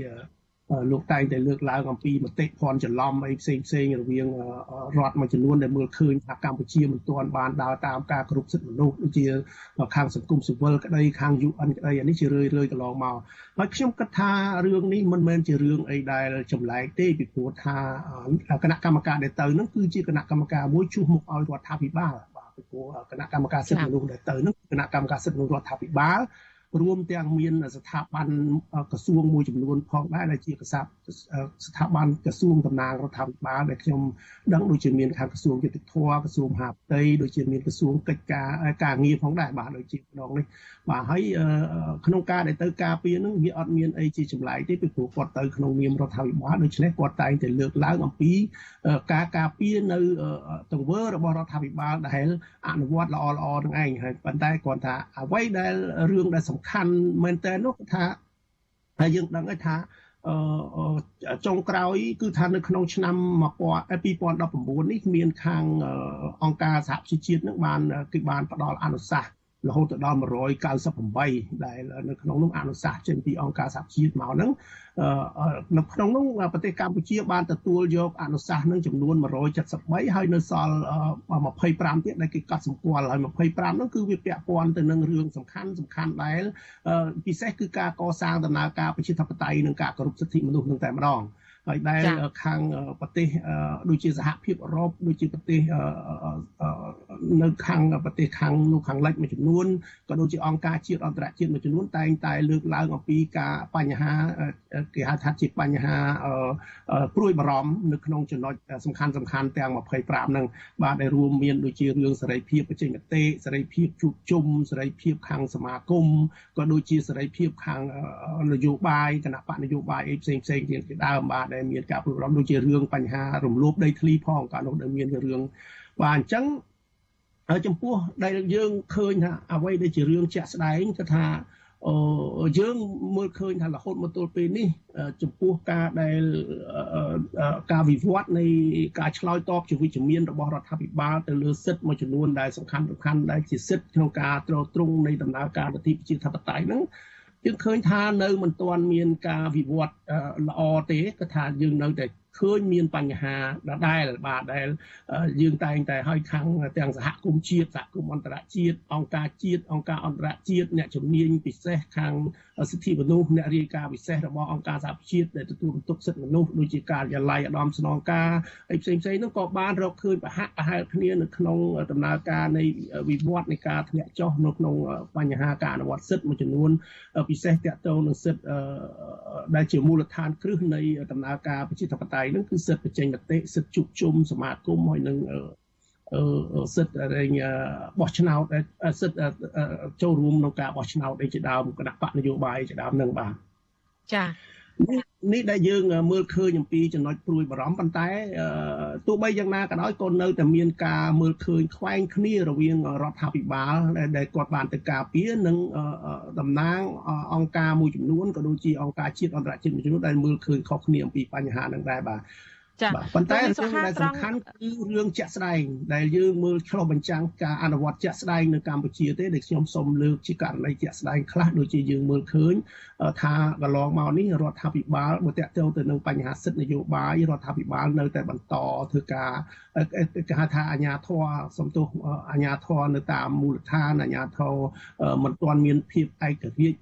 [SPEAKER 12] លោកតែងតែលើកឡើងអំពីមតិភ័ន្តច្រឡំអីផ្សេងផ្សេងរវាងរដ្ឋមួយចំនួនដែលមើលឃើញថាកម្ពុជាមិនទាន់បានដើរតាមការគ្រប់សិទ្ធិមនុស្សដូចជាខាងសង្គមស៊ីវិលក្តីខាង UN ក្តីអានេះជារឿយរឿយកន្លងមកហើយខ្ញុំគិតថារឿងនេះមិនមែនជារឿងអីដែលចម្លែកទេពីព្រោះថាគណៈកម្មការដែលទៅនឹងគឺជាគណៈកម្មការមួយជួសមុខឲ្យរដ្ឋាភិបាលបាទពីព្រោះគណៈកម្មការសិទ្ធិមនុស្សដែលទៅនឹងគណៈកម្មការសិទ្ធិមនុស្សរដ្ឋាភិបាល រួមទាំងមានស្ថាប័នក្រសួងមួយចំនួនផងដែរដែលជាកសាប់ស្ថាប័នក្រសួងតំណាងរដ្ឋាភិបាលដែលខ្ញុំដឹងដូចជាមានខាងក្រសួងយុតិធធក្រសួងមហាផ្ទៃដូចជាមានក្រសួងកិច្ចការការងារផងដែរបាទដូចជាម្ដងនេះ បាទហើយក្នុងការដែលទៅការពារនឹងវាអត់មានអីជាចម្លែកទេពីព្រោះគាត់ទៅក្នុងនាមរដ្ឋាភិបាលដូច្នេះគាត់តែងតែលើកឡើងអំពីការការពារនៅទង្វើរបស់រដ្ឋាភិបាលដែលអនុវត្តល្អល្អនឹងឯងហើយប៉ុន្តែគាត់ថាអ្វីដែលរឿងដែលសំខាន់មែនតើនោះថាហើយយើងដឹងថាអឺចុងក្រោយគឺថានៅក្នុងឆ្នាំ2019នេះមានខាងអង្គការសហជីវជាតិនឹងបានគឺបានផ្ដល់អនុសាសន៍ រហូតដល់198ដែលនៅក្នុងនោះអនុសាសន៍ចេញពីអង្គការសហជាតិមកហ្នឹងនៅក្នុងនោះប្រទេសកម្ពុជាបានទទួលយកអនុសាសន៍នឹងចំនួន173ហើយនៅសល់25ទៀតដែលគេកត់សម្គាល់ហើយ25នោះគឺវាពាក់ព័ន្ធទៅនឹងរឿងសំខាន់សំខាន់ដែលពិសេសគឺការកសាងដំណើរការប្រជាធិបតេយ្យនិងការគោរពសិទ្ធិមនុស្សនឹងតែម្ដង ហើយដែលខាងប្រទេសដូចជាសហភាពអឺរ៉ុបដូចជាប្រទេសនៅខាងប្រទេសខាងនោះខាងលិចមួយចំនួនក៏ដូចជាអង្គការជាតិអន្តរជាតិមួយចំនួនតែងតែលើកឡើងអំពីការបញ្ហាគេហៅថាជាបញ្ហាព្រួយបារម្ភនៅក្នុងចំណុចសំខាន់សំខាន់ទាំង25ហ្នឹងបាទដែលរួមមានដូចជារឿងសេរីភាពបញ្ចេញមតិសេរីភាពជួបជុំសេរីភាពខាងសមាគមក៏ដូចជាសេរីភាពខាងនយោបាយគណៈបកនយោបាយអីផ្សេងផ្សេងទៀតជាដើមបាទដែលមានការព្រួយបារម្ភដូចជារឿងបញ្ហារំលោភដីធ្លីផងកាលនោះដែលមានរឿងបាទអញ្ចឹងហើយចំពោះដែលយើងឃើញថាអ្វីដែលជារឿងជាក់ស្ដែងគឺថាអឺយើងមើលឃើញថារហូតមកទល់ពេលនេះចំពោះការដែលការវិវត្តនៃការឆ្លើយតបជាវិជ្ជមានរបស់រដ្ឋាភិបាលទៅលើសិទ្ធិមួយចំនួនដែលសំខាន់សំខាន់ដែលជាសិទ្ធិក្នុងការត្រួតត្រងនៃដំណើរការលទ្ធិប្រជាធិបតេយ្យហ្នឹង យើងឃើញថានៅមិនទាន់មានការវិវត្តល្អទេគឺថាយើងនៅតែ ឃើញមានបញ្ហាដដែលបាទដែលយើងតែងតែឲ្យខាងទាំងសហគមន៍ជាតិសហគមន៍អន្តរជាតិអង្គការជាតិអង្គការអន្តរជាតិអ្នកជំនាញពិសេសខាងសិទ្ធិមនុស្សអ្នករាយការណ៍ពិសេសរបស់អង្គការសហប្រជាជាតិដែលទទួលបន្ទុកសិទ្ធិមនុស្សដូចជាការិយាល័យឧត្តមស្នងការអីផ្សេងផ្សេងនោះក៏បានរកឃើញប្រហាក់ប្រហែលគ្នានៅក្នុងដំណើរការនៃវិវត្តនៃការធ្លាក់ចុះនៅក្នុងបញ្ហាការអនុវត្តសិទ្ធិមួយចំនួនពិសេសទាក់ទងនឹងសិទ្ធិដែលជាមូលដ្ឋានគ្រឹះនៃដំណើរការប្រជាធិបតេយ្យហ្នឹងគឺសិទ្ធិបញ្ចេញមតិសិទ្ធិជួបជុំសមាគមហើយនឹងអឺសិទ្ធិរែងបោះឆ្នោតសិទ្ធិចូលរួមក្នុងការបោះឆ្នោតអីជាដើមគណៈបកនយោបាយជាដើមនឹងបាទ
[SPEAKER 4] ចា
[SPEAKER 12] នេះដែលយើងមើលឃើញអំពីចំណុចព្រួយបារម្ភប៉ុន្តែទោះបីយ៉ាងណាក៏ដោយក៏នៅតែមានការមើលឃើញខ្វែងគ្នារវាងរដ្ឋាភិបាលដែលគាត់បានទៅការពារនិងតំណាងអង្គការមួយចំនួនក៏ដូចជាអង្គការជាតិអន្តរជាតិមួយចំនួនដែលមើលឃើញខុសគ្នាអំពីបញ្ហានឹងដែរបាទ
[SPEAKER 4] ចា៎
[SPEAKER 12] ប៉ុន្តែរឿងដែលសំខាន់គឺរឿងជាក់ស្ដែងដែលយើងមើលឆ្លុះបញ្ចាំងការអនុវត្តជាក់ស្ដែងនៅកម្ពុជាទេដែលខ្ញុំសូមលើកជាករណីជាក់ស្ដែងខ្លះដូចជាយើងមើលឃើញថាកន្លងមកនេះរដ្ឋាភិបាលបើតាក់ទងទៅនឹងបញ្ហាសិទ្ធិនយោបាយរដ្ឋាភិបាលនៅតែបន្តធ្វើការគេហៅថាអាជ្ញាធរសំទោសអាជ្ញាធរនៅតាមមូលដ្ឋានអាជ្ញាធរមិនទាន់មានភាពឯករាជ្យ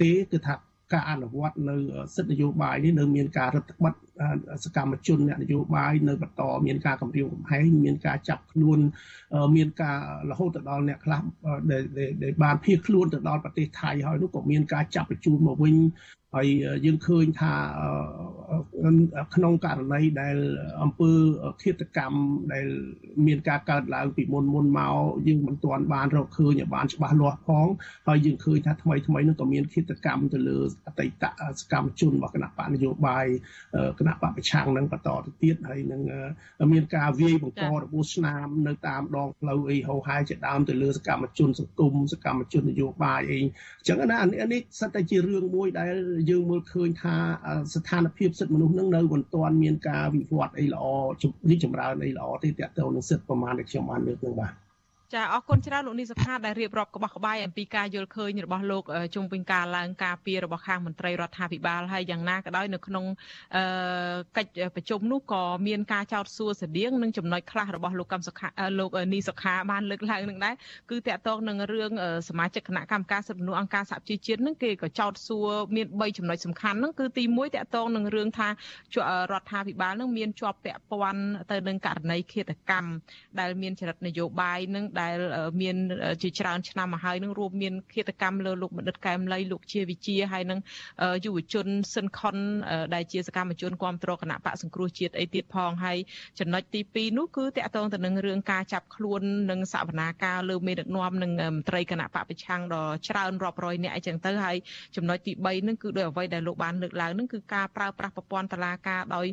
[SPEAKER 12] ទេគឺថា ការអនុវត្តនៅសិទ្ធិនយោបាយនេះនៅមានការរឹតបន្តឹងសកម្មជនអ្នកនយោបាយនៅបន្តមានការគម្រាមកំហែងមានការចាប់ខ្លួនមានការរហូតទៅដល់អ្នកខ្លះដែលបានភៀសខ្លួនទៅដល់ប្រទេសថៃហើយនោះក៏មានការចាប់បញ្ជូនមកវិញហើយយើងឃើញថាក្នុងករណីដែលអង្គើឃាតកម្មដែលមានការកើតឡើងពីមុនមុនមកយើងមិនទាន់បានរកឃើញឲ្យបានច្បាស់លាស់ផងហើយយើងឃើញថាថ្មីថ្មីនោះក៏មានឃាតកម្មទៅលើអតីតសកម្មជនរបស់គណៈបកនយោបាយគណៈបកប្រឆាំងនឹងបន្តទៅទៀតហើយនឹងមានការវាយបង្ករបួសស្នាមនៅតាមដងផ្លូវអីហោហាយជាដើមទៅលើសកម្មជនសង្គមសកម្មជននយោបាយអីអញ្ចឹងណានេះសិតតែជារឿងមួយដែលយើងមើលឃើញថាស្ថានភាពសិទ្ធិមនុស្សនឹងនៅមិនទាន់មានការវិវត្តអីល្អរីកចម្រើនអីល្អទេតើតើនឹងសិទ្ធិប្រមាណដែលខ្ញុំបានលើកនឹងបាទ
[SPEAKER 4] ចាអរគុណច្រើនលោកនីសភាដែលរៀបរាប់ក្បោះក្បាយអំពីការយល់ឃើញរបស់លោកជុំវិញការឡើងការពីរបស់ខាងមន្ត្រីរដ្ឋាភិបាលហើយយ៉ាងណាក៏ដោយនៅក្នុងកិច្ចប្រជុំនោះក៏មានការចោទសួរស្តៀងនឹងចំណុចខ្លះរបស់លោកកម្មសុខាលោកនីសុខាបានលើកឡើងនឹងដែរគឺតាក់ទងនឹងរឿងសមាជិកគណៈកម្មការសិទ្ធិមនុស្សអង្គការសហជីវជាតិនឹងគេក៏ចោទសួរមាន3ចំណុចសំខាន់ហ្នឹងគឺទី1តាក់ទងនឹងរឿងថារដ្ឋាភិបាលនឹងមានជាប់ពាក់ព័ន្ធទៅនឹងករណីឃាតកម្មដែលមានចរិតនយោបាយនឹងដែលមានជាច្រើនឆ្នាំមកហើយនឹងរួមមានឃាតកម្មលើលោកបណ្ឌិតកែមលីលោកជាវិជាហើយនឹងយុវជនស៊ិនខុនដែលជាសកម្មជនគ្រប់គ្រងគណៈបកសង្គ្រោះជាតិអីទៀតផងហើយចំណុចទី2នោះគឺតកតងទៅនឹងរឿងការចាប់ខ្លួននិងសវនាការលើមេដឹកនាំនិងមន្ត្រីគណៈបកប្រឆាំងដ៏ច្រើនរាប់រយនាក់អីចឹងទៅហើយចំណុចទី3នឹងគឺដោយអ្វីដែលលោកបានលើកឡើងនឹងគឺការប្រើប្រាស់ប្រព័ន្ធតឡាការដោយ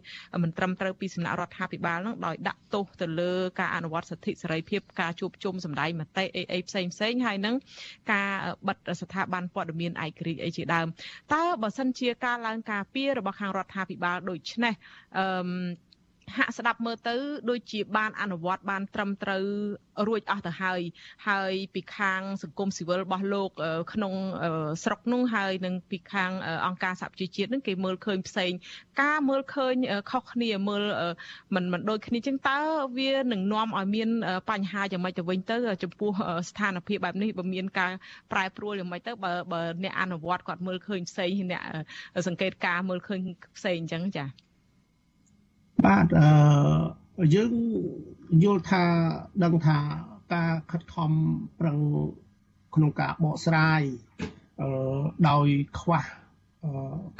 [SPEAKER 4] មិនត្រឹមត្រូវពីសំណាក់រដ្ឋាភិបាលនឹងដោយដាក់ទោសទៅលើការអនុវត្តសិទ្ធិសេរីភាពការជួបជុំសម្ដែងមតិអីអីផ្សេងផ្សេងហើយនឹងការបិទស្ថាប័នព័ត៌មានឯករាជ្យអីជាដើមតើបើសិនជាការឡើងការពីរបស់ខាងរដ្ឋាភិបាលដូចនេះអឺ ហាក់ស្ដាប់មើលទៅដូចជាបានអនុវត្តបានត្រឹមត្រូវរួចអស់ទៅហើយហើយពីខាងសង្គមស៊ីវិលរបស់លោកក្នុងស្រុកនោះហើយនឹងពីខាងអង្គការសហប្រជាជាតិនឹងគេមើលឃើញផ្សេង ការមើលឃើញខុសគ្នាមើលមិនមិនដូចគ្នាចឹងតើវានឹងនាំឲ្យមានបញ្ហាយ៉ាងម៉េចទៅវិញទៅ ចំពោះស្ថានភាពបែបនេះបើមានការប្រែប្រួលយ៉ាងម៉េចទៅបើបើអ្នកអនុវត្តគាត់មើលឃើញផ្សេងអ្នកសង្កេតការមើលឃើញផ្សេងអញ្ចឹងចា៎
[SPEAKER 12] បាទអឺយើងយល់ថាដឹងថាការខិតខំប្រឹងក្នុងការបកស្រាយអឺដោយខ្វះ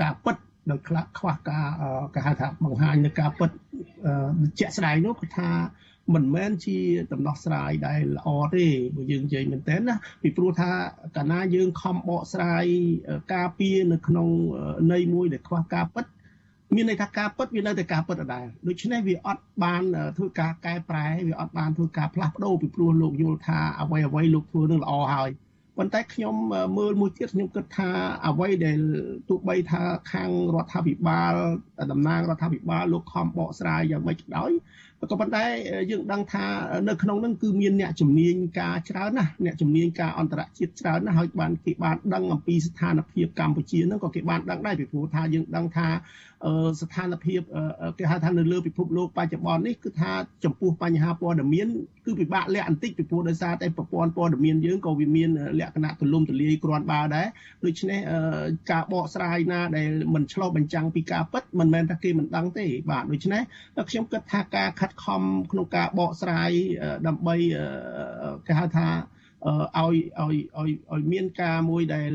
[SPEAKER 12] ការពិតដោយខ្លះខ្វះការគេហៅថាបង្ហាញនៅការពិតជាក់ស្ដែងនោះគឺថាមិនមែនជាដំណោះស្រាយដែលល្អទេបើយើងនិយាយមែនតើណាពីព្រោះថាកាលណាយើងខំបកស្រាយការពៀនៅក្នុងន័យមួយដែលខ្វះការពិត មានន័យថាការពិតវានៅតែការពិតដដែលដូច្នេះវាអត់បានធ្វើការកែប្រែវាអត់បានធ្វើការផ្លាស់ប្ដូរពីព្រោះលោកយល់ថាអ្វីអ្វីលោកធ្វើនឹងល្អហើយប៉ុន្តែខ្ញុំមើលមួយទៀតខ្ញុំគិតថាអ្វីដែលទោះបីថាខាងរដ្ឋាភិបាលតំណាងរដ្ឋាភិបាលលោកខំបកស្រាយយ៉ាងម៉េចក៏ដោយ ក៏ប៉ុន្តែយើងដឹងថានៅក្នុងនឹងគឺមានអ្នកជំនាញការច្រើនណាស់អ្នកជំនាញការអន្តរជាតិច្រើនណាស់ហើយបានគេបានដឹងអំពីស្ថានភាពកម្ពុជានឹងក៏គេបានដឹងដែរពីព្រោះថាយើងដឹងថាស្ថានភាពគេហៅថានៅលើពិភពលោកបច្ចុប្បន្ននេះគឺថាចំពោះបញ្ហាព័ត៌មានគឺពិបាកលាក់បន្តិចពីព្រោះដោយសារតែប្រព័ន្ធព័ត៌មានយើងក៏វាមានលក្ខណៈទូលំទូលាយគ្រាន់បើដែរដូច្នេះការបកស្រាយណាដែលមិនឆ្លោះបញ្ចាំងពីការពិតមិនមែនថាគេមិនដឹងទេបាទដូច្នេះខ្ញុំគិតថាការខិតខំក្នុងការបកស្រាយដើម្បីគេហៅថាឲ្យឲ្យឲ្យឲ្យមានការមួយដែល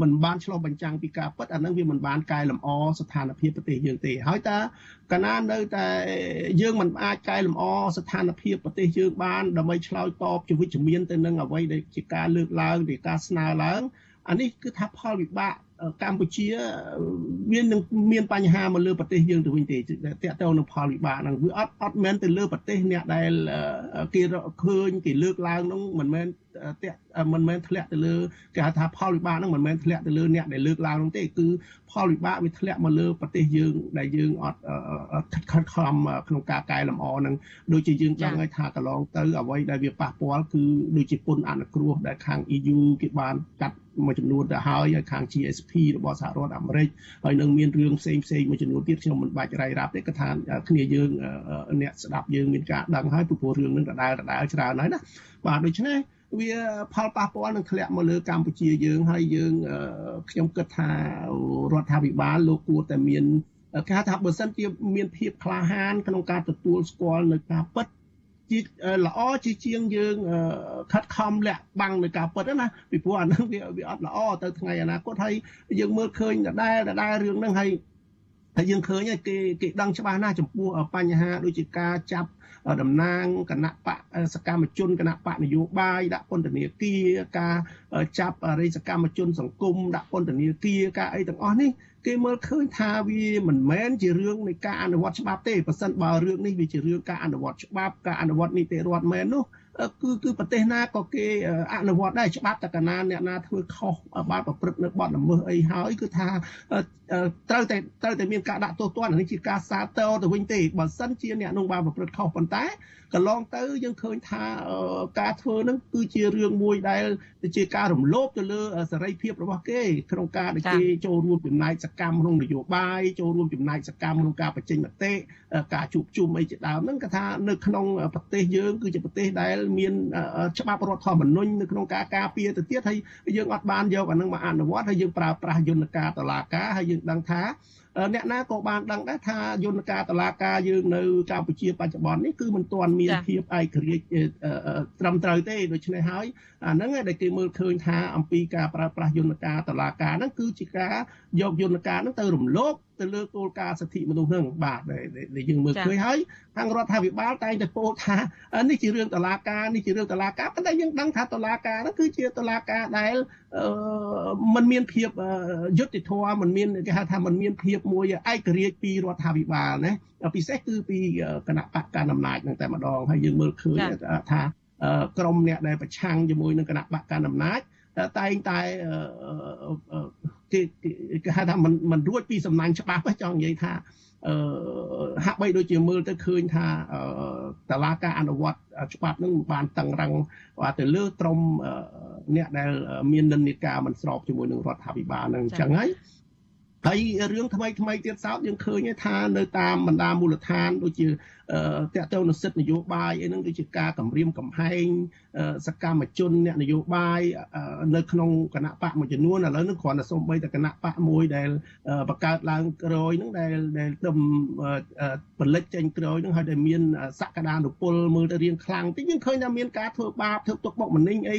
[SPEAKER 12] មិនបានឆ្លោះបញ្ចាំងពីការពិតអានឹងវាមិនបានកែលម្អស្ថានភាពប្រទេសយើងទេហើយតើកាលណានៅតែយើងមិនអាចកែលម្អស្ថានភាពប្រទេសយើងបានដើម្បីឆ្លើយតបជាវិជ្ជមានទៅនឹងអ្វីដែលជាការលើកឡើងឬការស្នើឡើងអានេះគឺថាផលវិបាក កម្ពុជាមាននឹងមានបញ្ហាមកលើប្រទេសយើងទៅវិញទេតកតទៅនឹងផលវិបាកហ្នឹងវាអត់អត់មែនទៅលើប្រទេសអ្នកដែលគេឃើញគេលើកឡើងហ្នឹងមិនមែនតាក់មិនមែនធ្លាក់ទៅលើគេហៅថាផលវិបាកហ្នឹងមិនមែនធ្លាក់ទៅលើអ្នកដែលលើកឡើងហ្នឹងទេគឺផលវិបាកវាធ្លាក់មកលើប្រទេសយើងដែលយើងអត់ខិតខំក្នុងការកែលម្អហ្នឹងដូចជាយើងដឹងហើយថាកន្លងទៅអ្វីដែលវាប៉ះពាល់គឺដូចជាពន្ធអនុគ្រោះដែលខាង EU គេបានកាត់ មួយចំនួនទៅហើយហើយខាង GSP របស់សហរដ្ឋអាមេរិកហើយនឹងមានរឿងផ្សេងផ្សេងមួយចំនួនទៀតខ្ញុំមិនបាច់រាយរាប់ទេគាត់ថាគ្នាយើងអ្នកស្ដាប់យើងមានការដឹងហើយពីព្រោះរឿងនឹងដដែលដដែលច្រើនហើយណាបាទដូច្នេះវាផលប៉ះពាល់នឹងធ្លាក់មកលើកម្ពុជាយើងហើយយើងខ្ញុំគិតថារដ្ឋាភិបាលលោកគួរតែមានគេហៅថាបើសិនជាមានភាពក្លាហានក្នុងការទទួលស្គាល់នៅការពិត ជាល្អជាជាងយើងខិតខំលាក់បាំងនៅការពិតណាពីព្រោះអានឹងវាវាអត់ល្អទៅថ្ងៃអនាគតហើយយើងមើលឃើញដដែលដដែលរឿងហ្នឹងហើយហើយយើងឃើញគេគេដឹងច្បាស់ណាស់ចំពោះបញ្ហាដូចជាការចាប់ តំណាងគណៈបកសកម្មជនគណៈបកនយោបាយដាក់ពន្ធនាគារការចាប់រិសកម្មជន សង្គមដាក់ពន្ធនាគារការអីទាំងអស់នេះគេមើលឃើញថាវាមិនមែនជារឿងនៃការអនុវត្តច្បាប់ទេប៉ះសិនបើរឿងនេះវាជារឿងការអនុវត្តច្បាប់ការអនុវត្តនីតិរដ្ឋមែននោះ គឺគឺប្រទេសណាក៏គេអនុវត្តដែរច្បាប់តកណាអ្នកណាធ្វើខុសបានប្រព្រឹត្តនៅបទល្មើសអីហើយគឺថាត្រូវតែត្រូវតែមានការដាក់ទោសទណ្ឌនេះជាការសាទរទៅវិញទេបើសិនជាអ្នកនោះបានប្រព្រឹត្តខុសប៉ុន្តែ កន្លងទៅយើងឃើញថាការធ្វើនឹងគឺជារឿងមួយដែលជាការរំលោភទៅលើសេរីភាពរបស់គេក្នុងការដែលគេចូលរួមចំណែកសកម្មក្នុងនយោបាយចូលរួមចំណែកសកម្មក្នុងការបញ្ចេញមតិការជួបជុំអីជាដើមហ្នឹងគឺថានៅក្នុងប្រទេសយើងគឺជាប្រទេសដែលមានច្បាប់រដ្ឋធម្មនុញ្ញនៅក្នុងការការពារទៅទៀតហើយយើងអត់បានយកអានឹងមកអនុវត្តហើយយើងប្រើប្រាស់យន្តការតុលាការហើយយើងដឹងថា អ្នកណាក៏បានដឹងដែរថាយន្តការតឡាការយើងនៅកម្ពុជាបច្ចុប្បន្ននេះគឺមិនទាន់មានភាពឯករាជ្យត្រឹមត្រូវទេដូច្នេះហើយ អាហ្នឹងដែលគេមើលឃើញថាអំពីការប្រើប្រាស់យន្តការតឡាការហ្នឹងគឺជាការយកយន្តការហ្នឹងទៅរំលោភទៅលើគោលការណ៍សិទ្ធិមនុស្សហ្នឹងបាទដែលយើងមើលឃើញហើយខាងរដ្ឋាភិបាលតែងតែពោលថានេះជារឿងតឡាការនេះជារឿងតឡាការប៉ុន្តែយើងដឹងថាតឡាការហ្នឹងគឺជាតឡាការដែលมันមានភាពយុត្តិធម៌มันមានគេហៅថាมันមានភាពមួយឯករាជ្យពីរដ្ឋាភិបាលណាពិសេសគឺពីគណៈបកកណ្ដាលអំណាចហ្នឹងតែម្ដងហើយយើងមើលឃើញថា ក្រមអ្នកដែលប្រឆាំងជាមួយនឹងគណៈបកកណ្ដាលអំណាចតែងតែគេគេហៅថាมันมันរួចពីសំណាញ់ច្បាប់ចង់និយាយថាអឺហាក់បីដូចជាមើលទៅឃើញថាតឡាការអនុវត្តច្បាប់នឹងបានតឹងរឹងទៅលើក្រមអ្នកដែលមាននិន្នាការមិនស្របជាមួយនឹងរដ្ឋាភិបាលនឹងអញ្ចឹងហើយ ហើយរឿងថ្មីថ្មីទៀតសោតយើងឃើញថានៅតាមបណ្ដាមូលដ្ឋានដូចជាតកតទៅនសិទ្ធនយោបាយអីហ្នឹងគឺជាការគម្រាមកំហែងសកម្មជនអ្នកនយោបាយនៅក្នុងគណៈបកមួយចំនួនឥឡូវហ្នឹងគ្រាន់តែសូម្បីតែគណៈបកមួយដែលបង្កើតឡើងក្រោយហ្នឹងដែលដែលទៅផលិតចេញក្រោយហ្នឹងហើយដែលមានសក្តានុពលមើលទៅរៀងខ្លាំងតិចយើងឃើញថាមានការធ្វើបាបធ្វើទុកបុកម្នេញអី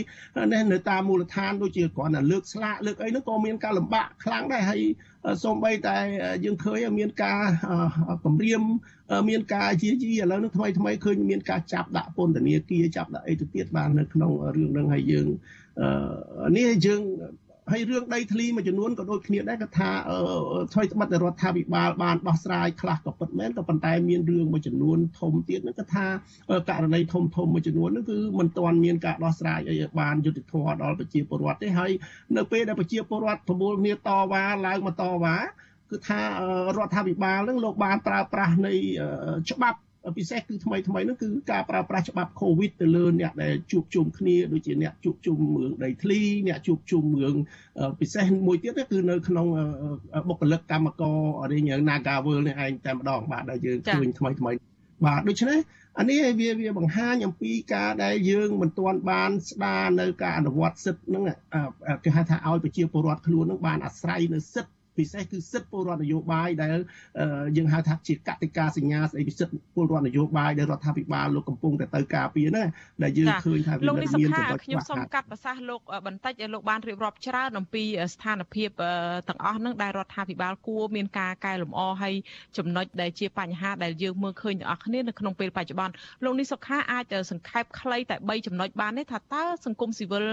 [SPEAKER 12] នេះនៅតាមមូលដ្ឋានដូចជាគ្រាន់តែលើកស្លាកលើកអីហ្នឹងក៏មានការលំបាកខ្លាំងដែរហើយ សូម្បីតែយើងឃើញមានការគម្រាមមានការជាជីឥឡូវនេះថ្មីថ្មីឃើញមានការចាប់ដាក់ពន្ធនាគារចាប់ដាក់អីទៅទៀតបាននៅក្នុងរឿងហ្នឹងហើយយើងនេះយើង ហើយរឿងដីធ្លីមួយចំនួនក៏ដូចគ្នាដែរគាត់ថាថ្មីត្បិតរដ្ឋាភិបាលបានដោះស្រាយខ្លះក៏ពិតមែនក៏ប៉ុន្តែមានរឿងមួយចំនួនធំទៀតហ្នឹងគាត់ថាករណីធំធំមួយចំនួនហ្នឹងគឺមិនទាន់មានការដោះស្រាយអីបានយុត្តិធម៌ដល់ប្រជាពលរដ្ឋទេហើយនៅពេលដែលប្រជាពលរដ្ឋប្រមូលគ្នាតវ៉ាឡើងមកតវ៉ាគឺថារដ្ឋាភិបាលនឹងលោកបានប្រើប្រាស់នៃច្បាប់ ពិសេសគឺថ្មីថ្មីនោះគឺការប្រើប្រាស់ច្បាប់កូវីដទៅលើអ្នកដែលជួបជុំគ្នាដូចជាអ្នកជួបជុំមឿងដីធ្លីអ្នកជួបជុំមឿងពិសេសមួយទៀតគឺនៅក្នុងបុគ្គលិកកម្មកររៀង Nagawal នេះឯងតែម្ដងបាទដែលយើងឃើញថ្មីថ្មីបាទដូច្នេះអានេះវាវាបង្ហាញអំពីការដែលយើងមិនទាន់បានស្ដារនៅការអនុវត្តសិទ្ធិហ្នឹងគេហៅថាឲ្យប្រជាពលរដ្ឋខ្លួនហ្នឹងបានអាស្រ័យនៅសិទ្ធិ ពិសេសគឺសិទ្ធិពលរដ្ឋនយោបាយដែលយើងហៅថាជាកតិកាសញ្ញាស្ដីពីសិទ្ធិពលរដ្ឋនយោបាយដែលរដ្ឋាភិបាលលោកកំពុងតែទៅការពារហ្នឹងដែលយើងឃើញថាវាមានចំណុច
[SPEAKER 4] ខ្ញុំសូមកាត់ប្រសាសន៍លោកបន្តិចឲ្យលោកបានរៀបរាប់ច្រើនអំពីស្ថានភាពទាំងអស់ហ្នឹងដែលរដ្ឋាភិបាលគួរមានការកែលម្អហើយចំណុចដែលជាបញ្ហាដែលយើងមើលឃើញទាំងអស់គ្នានៅក្នុងពេលបច្ចុប្បន្នលោកនេះសុខាអាចសង្ខេបខ្លីតែ3ចំណុចបានទេថាតើសង្គមស៊ីវិល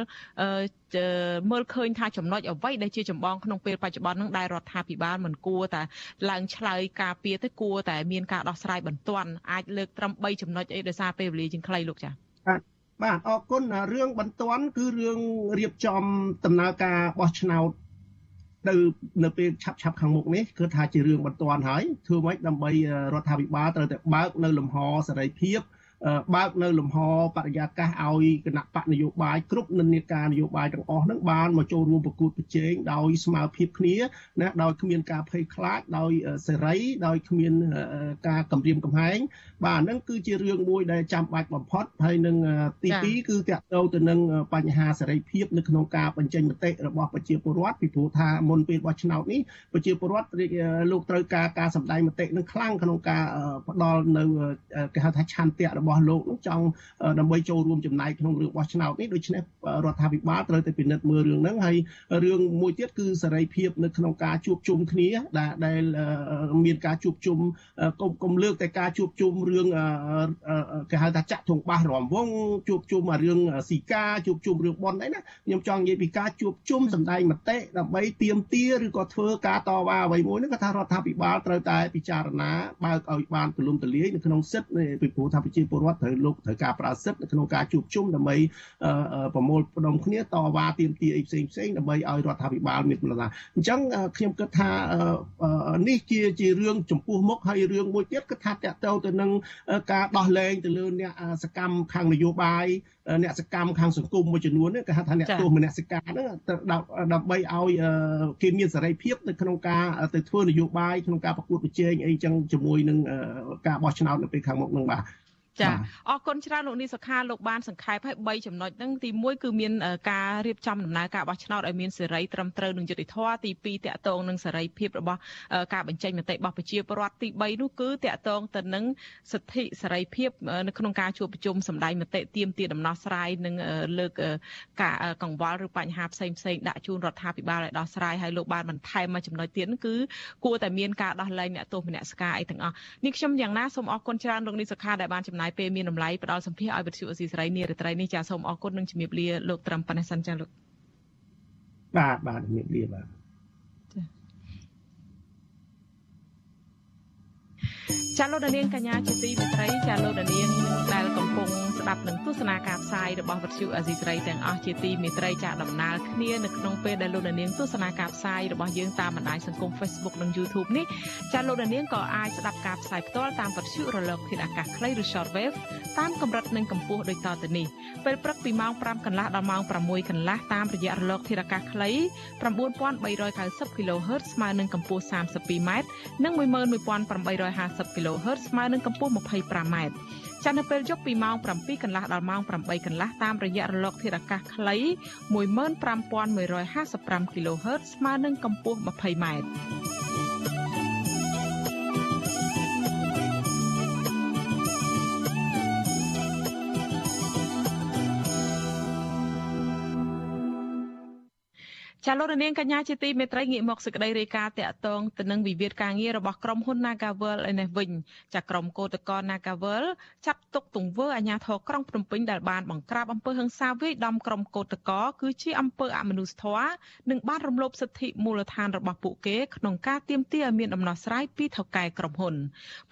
[SPEAKER 4] មើលឃើញថាចំណុចអ្វីដែលជាចម្បងក្នុងពេលបច្ចុប្បន្នហ្នឹងដែលរដ្ឋាភិបាលមិនគួរតែឡើងឆ្លើយការពារទៅគួរតែមានការដោះស្រាយបន្ទាន់អាចលើកត្រឹម3ចំណុចអីដោយសារពេលវេលាជាងខ្លីលោកចា៎
[SPEAKER 12] បាទបាទអរគុណរឿងបន្ទាន់គឺរឿងរៀបចំដំណើរការបោះឆ្នោតទៅនៅពេលឆាប់ឆាប់ខាងមុខនេះគឺថាជារឿងបន្ទាន់ហើយធ្វើម៉េចដើម្បីរដ្ឋាភិបាលត្រូវតែបើកនៅលំហសេរីភាព បើកនៅលំហបរិយាកាសឲ្យគណៈបកនយោបាយគ្រប់និន្នាការនយោបាយទាំងអស់ហ្នឹងបានមកចូលរួមប្រគួតប្រជែងដោយស្មើភាពគ្នាណាដោយគ្មានការភ័យខ្លាចដោយសេរីដោយគ្មានការគំរាមកំហែងបាទហ្នឹងគឺជារឿងមួយដែលចាំបាច់បំផុតហើយនឹងទី2គឺតកតទៅទៅនឹងបញ្ហាសេរីភាពនៅក្នុងការបញ្ចេញមតិរបស់ប្រជាពលរដ្ឋពីព្រោះថាមុនពេលបោះឆ្នោតនេះប្រជាពលរដ្ឋលោកត្រូវការការសម្ដែងមតិនឹងខ្លាំងក្នុងការផ្ដល់នៅគេហៅថាឆន្ទៈរបស់លោកនឹងចង់ដើម្បីចូលរួមចំណែកក្នុងរឿងបោះឆ្នោតនេះដូច្នេះរដ្ឋាភិបាលត្រូវតែពិនិត្យមើលរឿងហ្នឹងហើយរឿងមួយទៀតគឺសេរីភាពនៅក្នុងការជួបជុំគ្នាដែលដែលមានការជួបជុំកុំកុំលើកតែការជួបជុំរឿងគេហៅថាចាក់ធុងបាសរំវងជួបជុំរឿងស៊ីកាជួបជុំរឿងបនអីណាខ្ញុំចង់និយាយពីការជួបជុំសម្ដែងមតិដើម្បីទៀមទាឬក៏ធ្វើការតវ៉ាអ្វីមួយហ្នឹងក៏ថារដ្ឋាភិបាលត្រូវតែពិចារណាបើកឲ្យបានទូលំទូលាយនៅក្នុងសិទ្ធិពីព្រោះថាប្រជាពលរដ្ឋត្រូវលោកត្រូវការប្រើសិទ្ធិនៅក្នុងការជួបជុំដើម្បីប្រមូលផ្ដុំគ្នាតវ៉ាទៀមទាអីផ្សេងផ្សេងដើម្បីឲ្យរដ្ឋាភិបាលមានពលរដ្ឋអញ្ចឹងខ្ញុំគិតថានេះជាជារឿងចំពោះមុខហើយរឿងមួយទៀតគឺថាតកតទៅនឹងការដោះលែងទៅលើអ្នកសកម្មខាងនយោបាយអ្នកសកម្មខាងសង្គមមួយចំនួនគេហៅថាអ្នកទោសមនសិការហ្នឹងដើម្បីឲ្យគេមានសេរីភាពនៅក្នុងការទៅធ្វើនយោបាយក្នុងការប្រកួតប្រជែងអីចឹងជាមួយនឹងការបោះឆ្នោតនៅពេលខាងមុខហ្នឹងបាទ
[SPEAKER 4] ចាអរគុណច្រើនលោកនីសុខាលោកបានសង្ខេបឲ្យ3ចំណុចហ្នឹងទី1គឺមានការរៀបចំដំណើរការបោះឆ្នោតឲ្យមានសេរីត្រឹមត្រូវនិងយុត្តិធម៌ទី2តកតងនឹងសេរីភាពរបស់ការបញ្ចេញមតិរបស់ប្រជាពលរដ្ឋទី3នោះគឺតកតងទៅនឹងសិទ្ធិសេរីភាពនៅក្នុងការជួបប្រជុំសម្ដែងមតិទាមទារដំណោះស្រាយនិងលើកការកង្វល់ឬបញ្ហាផ្សេងផ្សេងដាក់ជូនរដ្ឋាភិបាលឲ្យដោះស្រាយហើយលោកបានបន្ថែមមកចំណុចទៀតគឺគួរតែមានការដោះលែងអ្នកទោសមនសិការអីទាំងអស់នេះខ្ញុំយ៉ាងណាសូមអរគុណច្រើនលោកនីសុខាដែលបានចំណាយពេលមានតម្លៃផ្ដល់សម្ភារឲ្យវិទ្យុអស៊ីសេរីនារីត្រីនេះចាសូមអរគុណនិងជំរាបលាលោកត្រឹមប៉ុណ្ណេះសិនចាលោក
[SPEAKER 12] បាទបាទជំរាបលាបាទ
[SPEAKER 4] ចាលោកនាងកញ្ញាជាទីមេត្រីចាលោកនាងដែលកំពុងស្ដាប់នឹងទស្សនាការផ្សាយរបស់វិទ្យុអេស៊ីស្រីទាំងអស់ជាទីមេត្រីចាដំណើរគ្នានៅក្នុងពេលដែលលោកនាងទស្សនាការផ្សាយរបស់យើងតាមបណ្ដាញសង្គម Facebook និង YouTube នេះចាលោកនាងក៏អាចស្ដាប់ការផ្សាយផ្ទាល់តាមវិទ្យុរលកធាតុអាកាសខ្លីឬ Shortwave តាមកម្រិតនិងកម្ពស់ដូចតទៅនេះពេលព្រឹកពីម៉ោង5កន្លះដល់ម៉ោង6កន្លះតាមរយៈរលកធាតុអាកាសខ្លី9390 kHz ស្មើនឹងកម្ពស់ 32m និង11850 kHz ស្មើនឹងកម្ពស់ 25m ចានៅពេលយប់ពីម៉ោង7កន្លះដល់ម៉ោង8កន្លះតាមរយៈរលកធាតុអាកាសខ្លី15155 kHz ស្មើនឹងកម្ពស់ 20m ចាលោករនាងកញ្ញាជាទីមេត្រីងាកមកសេចក្តីរាយការណ៍តាក់ទងទៅនឹងវិវាទការងាររបស់ក្រុមហ៊ុន Nagavel ឯនេះវិញចាក្រុមកោតក្រ Nagavel ចាត់ទុកទង្វើអាញាធរក្រុងភ្នំពេញដែលបានបង្ក្រាបអំពើហិង្សាវាយដំក្រុមកោតក្រគឺជាអំពើអមនុស្សធម៌និងបានរំលោភសិទ្ធិមូលដ្ឋានរបស់ពួកគេក្នុងការទាមទារឲ្យមានដំណោះស្រាយពីថៅកែក្រុមហ៊ុន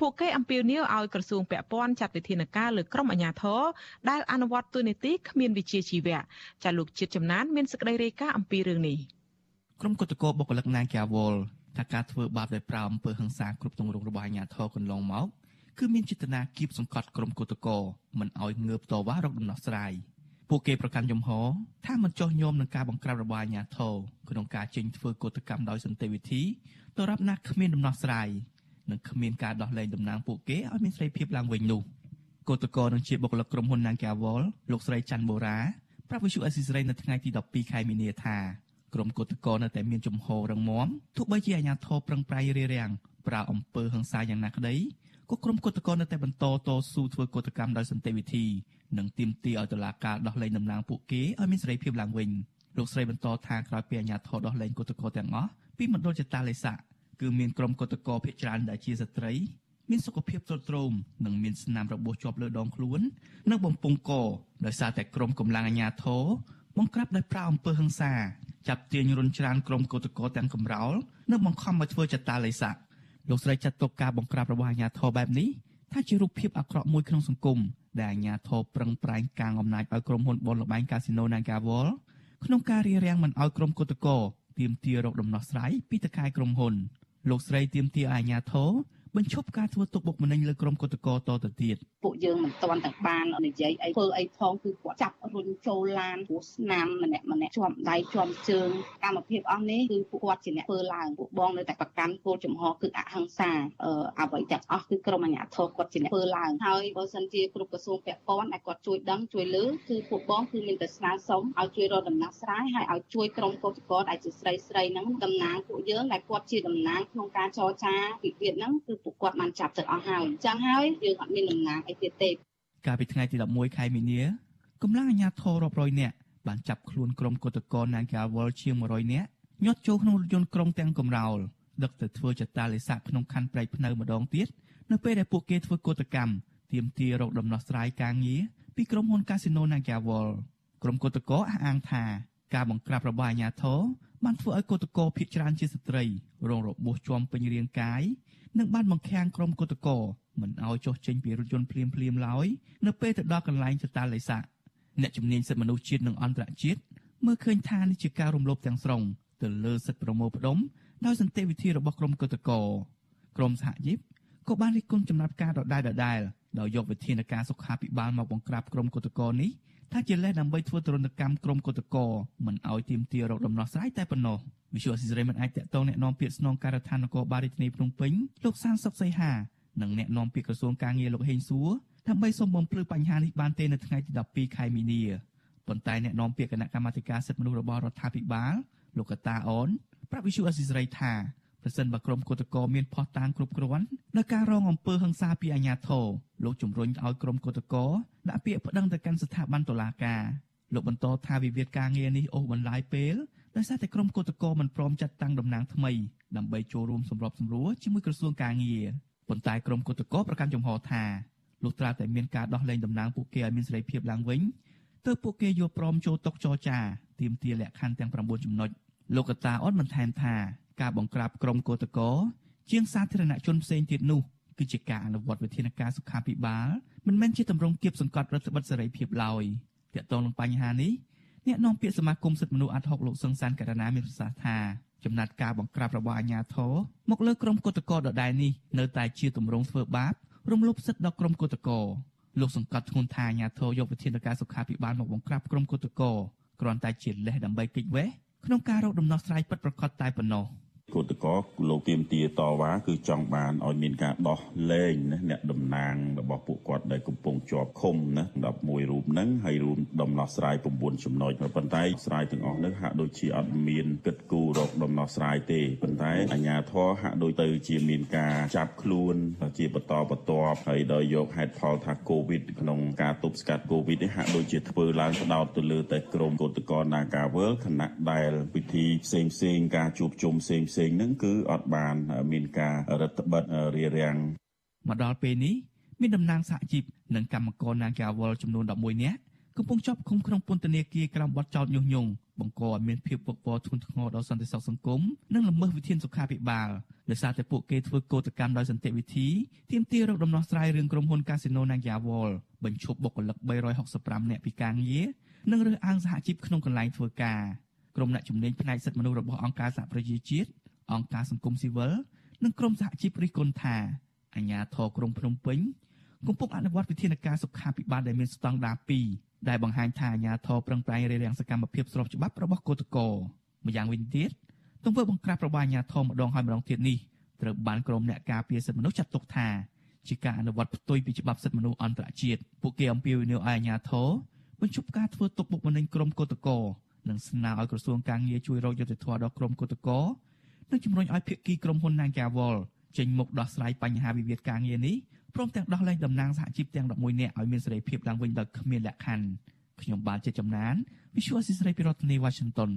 [SPEAKER 4] ពួកគេអំពាវនាវឲ្យក្រសួងពាក់ព័ន្ធចាត់វិធានការលើក្រុមអាញាធរដែលអនុវត្តទូនីតិគ្មានវិជ្ជាជីវៈចាលោកជាតិចំណានមានសេចក្តីរាយការណ៍អំពីរឿងនេះ
[SPEAKER 13] ក្រុមគឧតកោបុគ្គលិកណាជាវលថាការធ្វើបាបដោយប្រើអំពើហិង្សាគ្រប់ទម្រង់របស់អាជ្ញាធរកន្លងមកគឺមានចេតនាគៀបសង្កត់ក្រុមគឧតកោមិនឲ្យងើបតវ៉ារកដំណោះស្រាយពួកគេប្រកាន់យំហថាមិនចោះញោមនឹងការបង្ក្រាបរបស់អាជ្ញាធរក្នុងការចេញធ្វើកោតកម្មដោយសន្តិវិធីទៅរាប់ណាគ្មានដំណោះស្រាយនិងគ្មានការដោះលែងតំណែងពួកគេឲ្យមានសេរីភាពឡើងវិញនោះគឧតកោនឹងជាបុគ្គលិកក្រុមហ៊ុន Nangawal លោកស្រីច័ន្ទបូរ៉ាប្រាប់វិសុអេស៊ីសរ៉ៃនៅថ្ងៃទី12ខែមីនាថា ក្រុមគឧតកោនៅតែមានជំហររឹងមាំទោះបីជាអាជ្ញាធរប្រឹងប្រែងរារាំងប្រើអំពើហិង្សាយ៉ាងណាក្តីក៏ក្រុមគឧតកោនៅតែបន្តតស៊ូធ្វើកោតកម្មដោយសន្តិវិធីនិងទាមទារឲ្យតុលាការដោះលែងតំណាងពួកគេឲ្យមានសេរីភាពឡើងវិញលោកស្រីបន្តថាក្រោយពីអាជ្ញាធរដោះលែងគឧតកោទាំងអស់ពីមណ្ឌលចតាលេសាគឺមានក្រុមគឧតកោភេកច្រើនដែលជាស្ត្រីមានសុខភាពទ្រុឌទ្រោមនិងមានស្នាមរបួសជាប់លើដងខ្លួននិងបំពង់កដោយសារតែក្រុមកម្លាំងអាជ្ញាធរបង្ក្រាបដោយប្រើអំពើហិង្សា ចាប់ទាញរុនច្រានក្រុមកោតក្រទាំងកំរោលនិងបង្ខំឲ្យធ្វើចតាល័យស័កលោកស្រីចាត់ទុកការបង្ក្រាបរបស់អាជ្ញាធរបែបនេះថាជារូបភាពអាក្រក់មួយក្នុងសង្គមដែលអាជ្ញាធរប្រឹងប្រែងកាងអំណាចឲ្យក្រុមហ៊ុនបនលបែងកាស៊ីណូ Nagawal ក្នុងការរារាំងមិនឲ្យក្រុមកោតក្រទាមទាររកដំណោះស្រាយពីតកែក្រុមហ៊ុនលោកស្រីទាមទារអាជ្ញាធរ បញ្ឈប់ការធ្វើទុកបុកម្នេញលើក្រុមគឧតកោតទៅទៀត
[SPEAKER 14] ពួកយើងមិនទាន់ទាំងបាននិយាយអីធ្វើអីផងគឺគាត់ចាប់រុញចូលឡានព្រោះស្នាមម្នាក់ម្នាក់ជាប់ដៃជាប់ជើងកម្មភាពអស់នេះគឺពួកគាត់ជាអ្នកធ្វើឡើងពួកបងនៅតែប្រកាន់គោលចំហគឺអហិង្សាអឺអ្វីទាំងអស់គឺក្រុមអាជ្ញាធរគាត់ជាអ្នកធ្វើឡើងហើយបើសិនជាគ្រប់ក្រសួងពាក់ព័ន្ធដែលគាត់ជួយដឹងជួយលើគឺពួកបងគឺមានតែស្នើសុំឲ្យជួយរកដំណោះស្រាយហើយឲ្យជួយក្រុមកោតក្រដែលជាស្រីស្រីហ្នឹងតំណាងពួកយើងដែលគាត់ជាតំណាងក្នុងការចរចាវិវាទហ្នឹងគឺពួកគាត់បានចាប់ទៅអស់ហើយអញ្ចឹងហើយយើងអត់មានតំណាងអីទៀតទេ
[SPEAKER 13] កាលពីថ្ងៃទី11ខែមីនាកម្លាំងអាជ្ញាធររាប់រយនាក់បានចាប់ខ្លួនក្រុមកោតក្រ Nagawal ជាង100នាក់ញាត់ចូលក្នុងរថយន្តក្រុងទាំងកំរោលដឹកទៅធ្វើចតាលិស័កក្នុងខណ្ឌព្រៃភ្នៅម្ដងទៀតនៅពេលដែលពួកគេធ្វើកោតកម្មទាមទាររកដំណោះស្រាយការងារពីក្រុមហ៊ុនកាស៊ីណូ Nagawal ក្រុមកោតក្រអះអាងថាការបង្ក្រាបរបស់អាជ្ញាធរបានធ្វើឲ្យកោតក្រភៀសច្រើនជាស្ត្រីរងរបួសជាំពេញរាងកាយ និងបានបង្ខាំងក្រុមកោតក្រមិនឲ្យចុះចេញពីរថយន្តភ្លាមភ្លាមឡើយនៅពេលទៅដល់កន្លែងចតាលិស័កអ្នកជំនាញសិទ្ធិមនុស្សជាតិនិងអន្តរជាតិមើលឃើញថានេះជាការរំលោភទាំងស្រុងទៅលើសិទ្ធិប្រមូលផ្ដុំដោយសន្តិវិធីរបស់ក្រុមកោតក្រក្រមសហជីពក៏បានរិះគន់ចំណាត់ការដដែលដដែលដោយយកវិធានការសុខាភិបាលមកបង្ក្រាបក្រុមកោតក្រនេះថាជាលេសដើម្បីធ្វើទរណកម្មក្រុមកោតក្រមិនឲ្យទៀមទារកដំណោះស្រាយតែប៉ុណ្ណោះ វិសុយអសិរ័យមិនអាចតកតងแนะនាំពាក្យស្នងការដ្ឋាននគរបាលរាជធានីភ្នំពេញលោកសានសុកសីហានិងแนะនាំពាក្យក្រសួងការងារលោកហេងសួរដើម្បីសូមបំភ្លឺបញ្ហានេះបានទេនៅថ្ងៃទី12ខែមីនាប៉ុន្តែអ្នកនាំពាក្យគណៈកម្មាធិការសិទ្ធិមនុស្សរបស់រដ្ឋាភិបាលលោកកតាអូនប្រាប់វិសុយអសិរ័យថាប្រសិនបើក្រុមគឧតកោមានផោះតាងគ្រប់គ្រាន់នៅការរងអំពើហិង្សាពីអាជ្ញាធរលោកជំរុញឲ្យក្រុមគឧតកោដាក់ពាក្យប្តឹងទៅកាន់ស្ថាប័នតុលាការលោកបន្តថាវិវាទការងារនេះអូសបន្លាយពេល ដោយសារតែក្រុមគឧតកោមិនព្រមចាត់តាំងតំណាងថ្មីដើម្បីចូលរួមសម្របសម្រួលជាមួយក្រសួងការងារប៉ុន្តែក្រុមគឧតកោប្រកាន់ជំហរថាលុះត្រាតែមានការដោះលែងតំណាងពួកគេឲ្យមានសេរីភាពឡើងវិញទើបពួកគេយកព្រមចូលតុចរចាទាមទារលក្ខខណ្ឌទាំង9ចំណុចលោកកតាអនបន្ថែមថាការបង្ក្រាបក្រុមកោតកោជាងសាធារណជនផ្សេងទៀតនោះគឺជាការអនុវត្តវិធានការសុខាភិបាលមិនមែនជាទម្រង់គៀបសង្កត់រដ្ឋបិទសេរីភាពឡើយទាក់ទងនឹងបញ្ហានេះ អ្នកនាំពាក្យសមាគមសិទ្ធិមនុស្សអាត់ហុកលោកសឹងសានករណាមានប្រសាសន៍ថាចំណាត់ការបង្ក្រាបរបស់អាជ្ញាធរមកលើក្រុមកោតកោដដែលនេះនៅតែជាទម្រង់ធ្វើបាបរំលោភសិទ្ធិដល់ក្រុមកោតកោលោកសង្កត់ធ្ងន់ថាអាជ្ញាធរយកវិធានការសុខាភិបាលមកបង្ក្រាបក្រុមកោតកោគ្រាន់តែជាលេសដើម្បីគេចវេះក្នុងការរកដំណោះស្រាយពិតប្រាកដតែប៉ុណ្ណោះ។
[SPEAKER 11] គឧតកោលោកទៀមទាតវ៉ាគឺចង់បានឲ្យមានការដោះលែងណាអ្នកតំណាងរបស់ពួកគាត់ដែលកំពុងជាប់ឃុំណា11រូបហ្នឹងហើយរួមដំណោះស្រាយ9ចំណុចប៉ុន្តែស្រាយទាំងអស់នេះហាក់ដូចជាអត់មានគិតគូររកដំណោះស្រាយទេប៉ុន្តែអាជ្ញាធរហាក់ដូចទៅជាមានការចាប់ខ្លួនជាបន្តបន្ទាប់ហើយដោយយកហេតុផលថាកូវីដក្នុងការទប់ស្កាត់កូវីដនេះហាក់ដូចជាធ្វើឡើងផ្ដោតទៅលើតែក្រមគឧតកោ Nagawal ខណៈដែលពិធីផ្សេងផ្សេងការជួបជុំផ្សេងផ្សេងហ្នឹងគឺអត់បានមានការរដ្ឋបិទរារាំង
[SPEAKER 13] មកដល់ពេលនេះមានតំណាងសហជីពនិងកម្មករ Nagawal ចំនួន11នាក់កំពុងជាប់ឃុំក្នុងពន្ធនាគារក្រោមបទចោទញុះញង់បង្កឲ្យមានភាពវឹកវរធ្ងន់ធ្ងរដល់សន្តិសុខសង្គមនិងល្មើសវិធានសុខាភិបាលដោយសារតែពួកគេធ្វើកោតកម្មដោយសន្តិវិធីទាមទាររកដំណោះស្រាយរឿងក្រុមហ៊ុន Casino Nagawal បញ្ឈប់បុគ្គលិក365នាក់ពីការងារនិងរើសអើងសហជីពក្នុងកន្លែងធ្វើការក្រុមអ្នកជំនាញផ្នែកសិទ្ធិមនុស្សរបស់អង្គការសហប្រជាជាតិ អង្គការសង្គមស៊ីវិលនិងក្រមសហជីពរិះគន់ថាអាជ្ញាធរក្រុងភ្នំពេញកំពុងអនុវត្តវិធានការសុខាភិបាលដែលមានស្តង់ដារ2ដែលបង្ហាញថាអាជ្ញាធរប្រឹងប្រែងរារាំងសកម្មភាពស្របច្បាប់របស់គឧតកោម្យ៉ាងវិញទៀតទង្វើបង្ក្រាបរបស់អាជ្ញាធរម្ដងហើយម្ដងទៀតនេះត្រូវបានក្រុមអ្នកការពារសិទ្ធិមនុស្សចាត់ទុកថាជាការអនុវត្តផ្ទុយពីច្បាប់សិទ្ធិមនុស្សអន្តរជាតិពួកគេអំពាវនាវឲ្យអាជ្ញាធរបញ្ឈប់ការធ្វើទុកបុកម្នេញក្រុមគឧតកោនិងស្នើឲ្យក្រសួងការងារជួយរកយុត្តិធម៌ដល់ក្រុមគឧតកោ និងជំរុញឲ្យភាគីក្រុមហ៊ុន Nagawal ចេញមុខដោះស្រាយបញ្ហាវិវាទការងារនេះព្រមទាំងដោះលែងតំណាងសហជីពទាំង11នាក់ឲ្យមានសេរីភាពឡើងវិញដោយគ្មានលក្ខខណ្ឌខ្ញុំបាទជាចំណាន Visual Assisray ពីរដ្ឋធានី Washington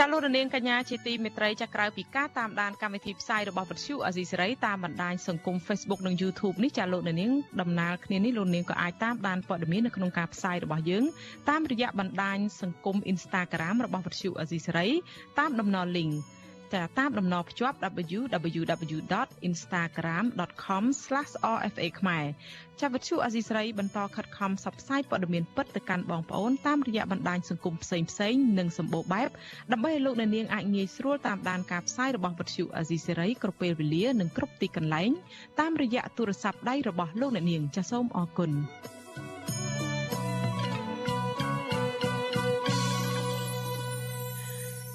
[SPEAKER 4] ចាលោករនាងកញ្ញាជាទីមេត្រីចាក្រៅពីការតាមដានកម្មវិធីផ្សាយរបស់វិទ្យុអាស៊ីសេរីតាមបណ្ដាញសង្គម Facebook និង YouTube នេះចាលោករនាងដំណើរគ្នានេះលោកនាងក៏អាចតាមដានព័ត៌មាននៅក្នុងការផ្សាយរបស់យើងតាមរយៈបណ្ដាញសង្គម Instagram របស់វិទ្យុអាស៊ីសេរីតាមតំណ link ចាតាមដំណភ្ជាប់ www.instagram.com/rfa ខ្មែរចាប់វិទ្យុអសីស្រីបន្តខិតខំផ្សព្វផ្សាយព័ត៌មានពិតទៅកាន់បងប្អូនតាមរយៈបណ្ដាញសង្គមផ្សេងផ្សេងនិងសម្បូរបែបដើម្បីឲ្យលោកអ្នកនាងអាចងាយស្រួលតាមដានការផ្សាយរបស់វិទ្យុអសីសេរីគ្រប់ពេលវេលានិងគ្រប់ទីកន្លែងតាមរយៈទូរស័ព្ទដៃរបស់លោកអ្នកនាងចាសសូមអរគុណ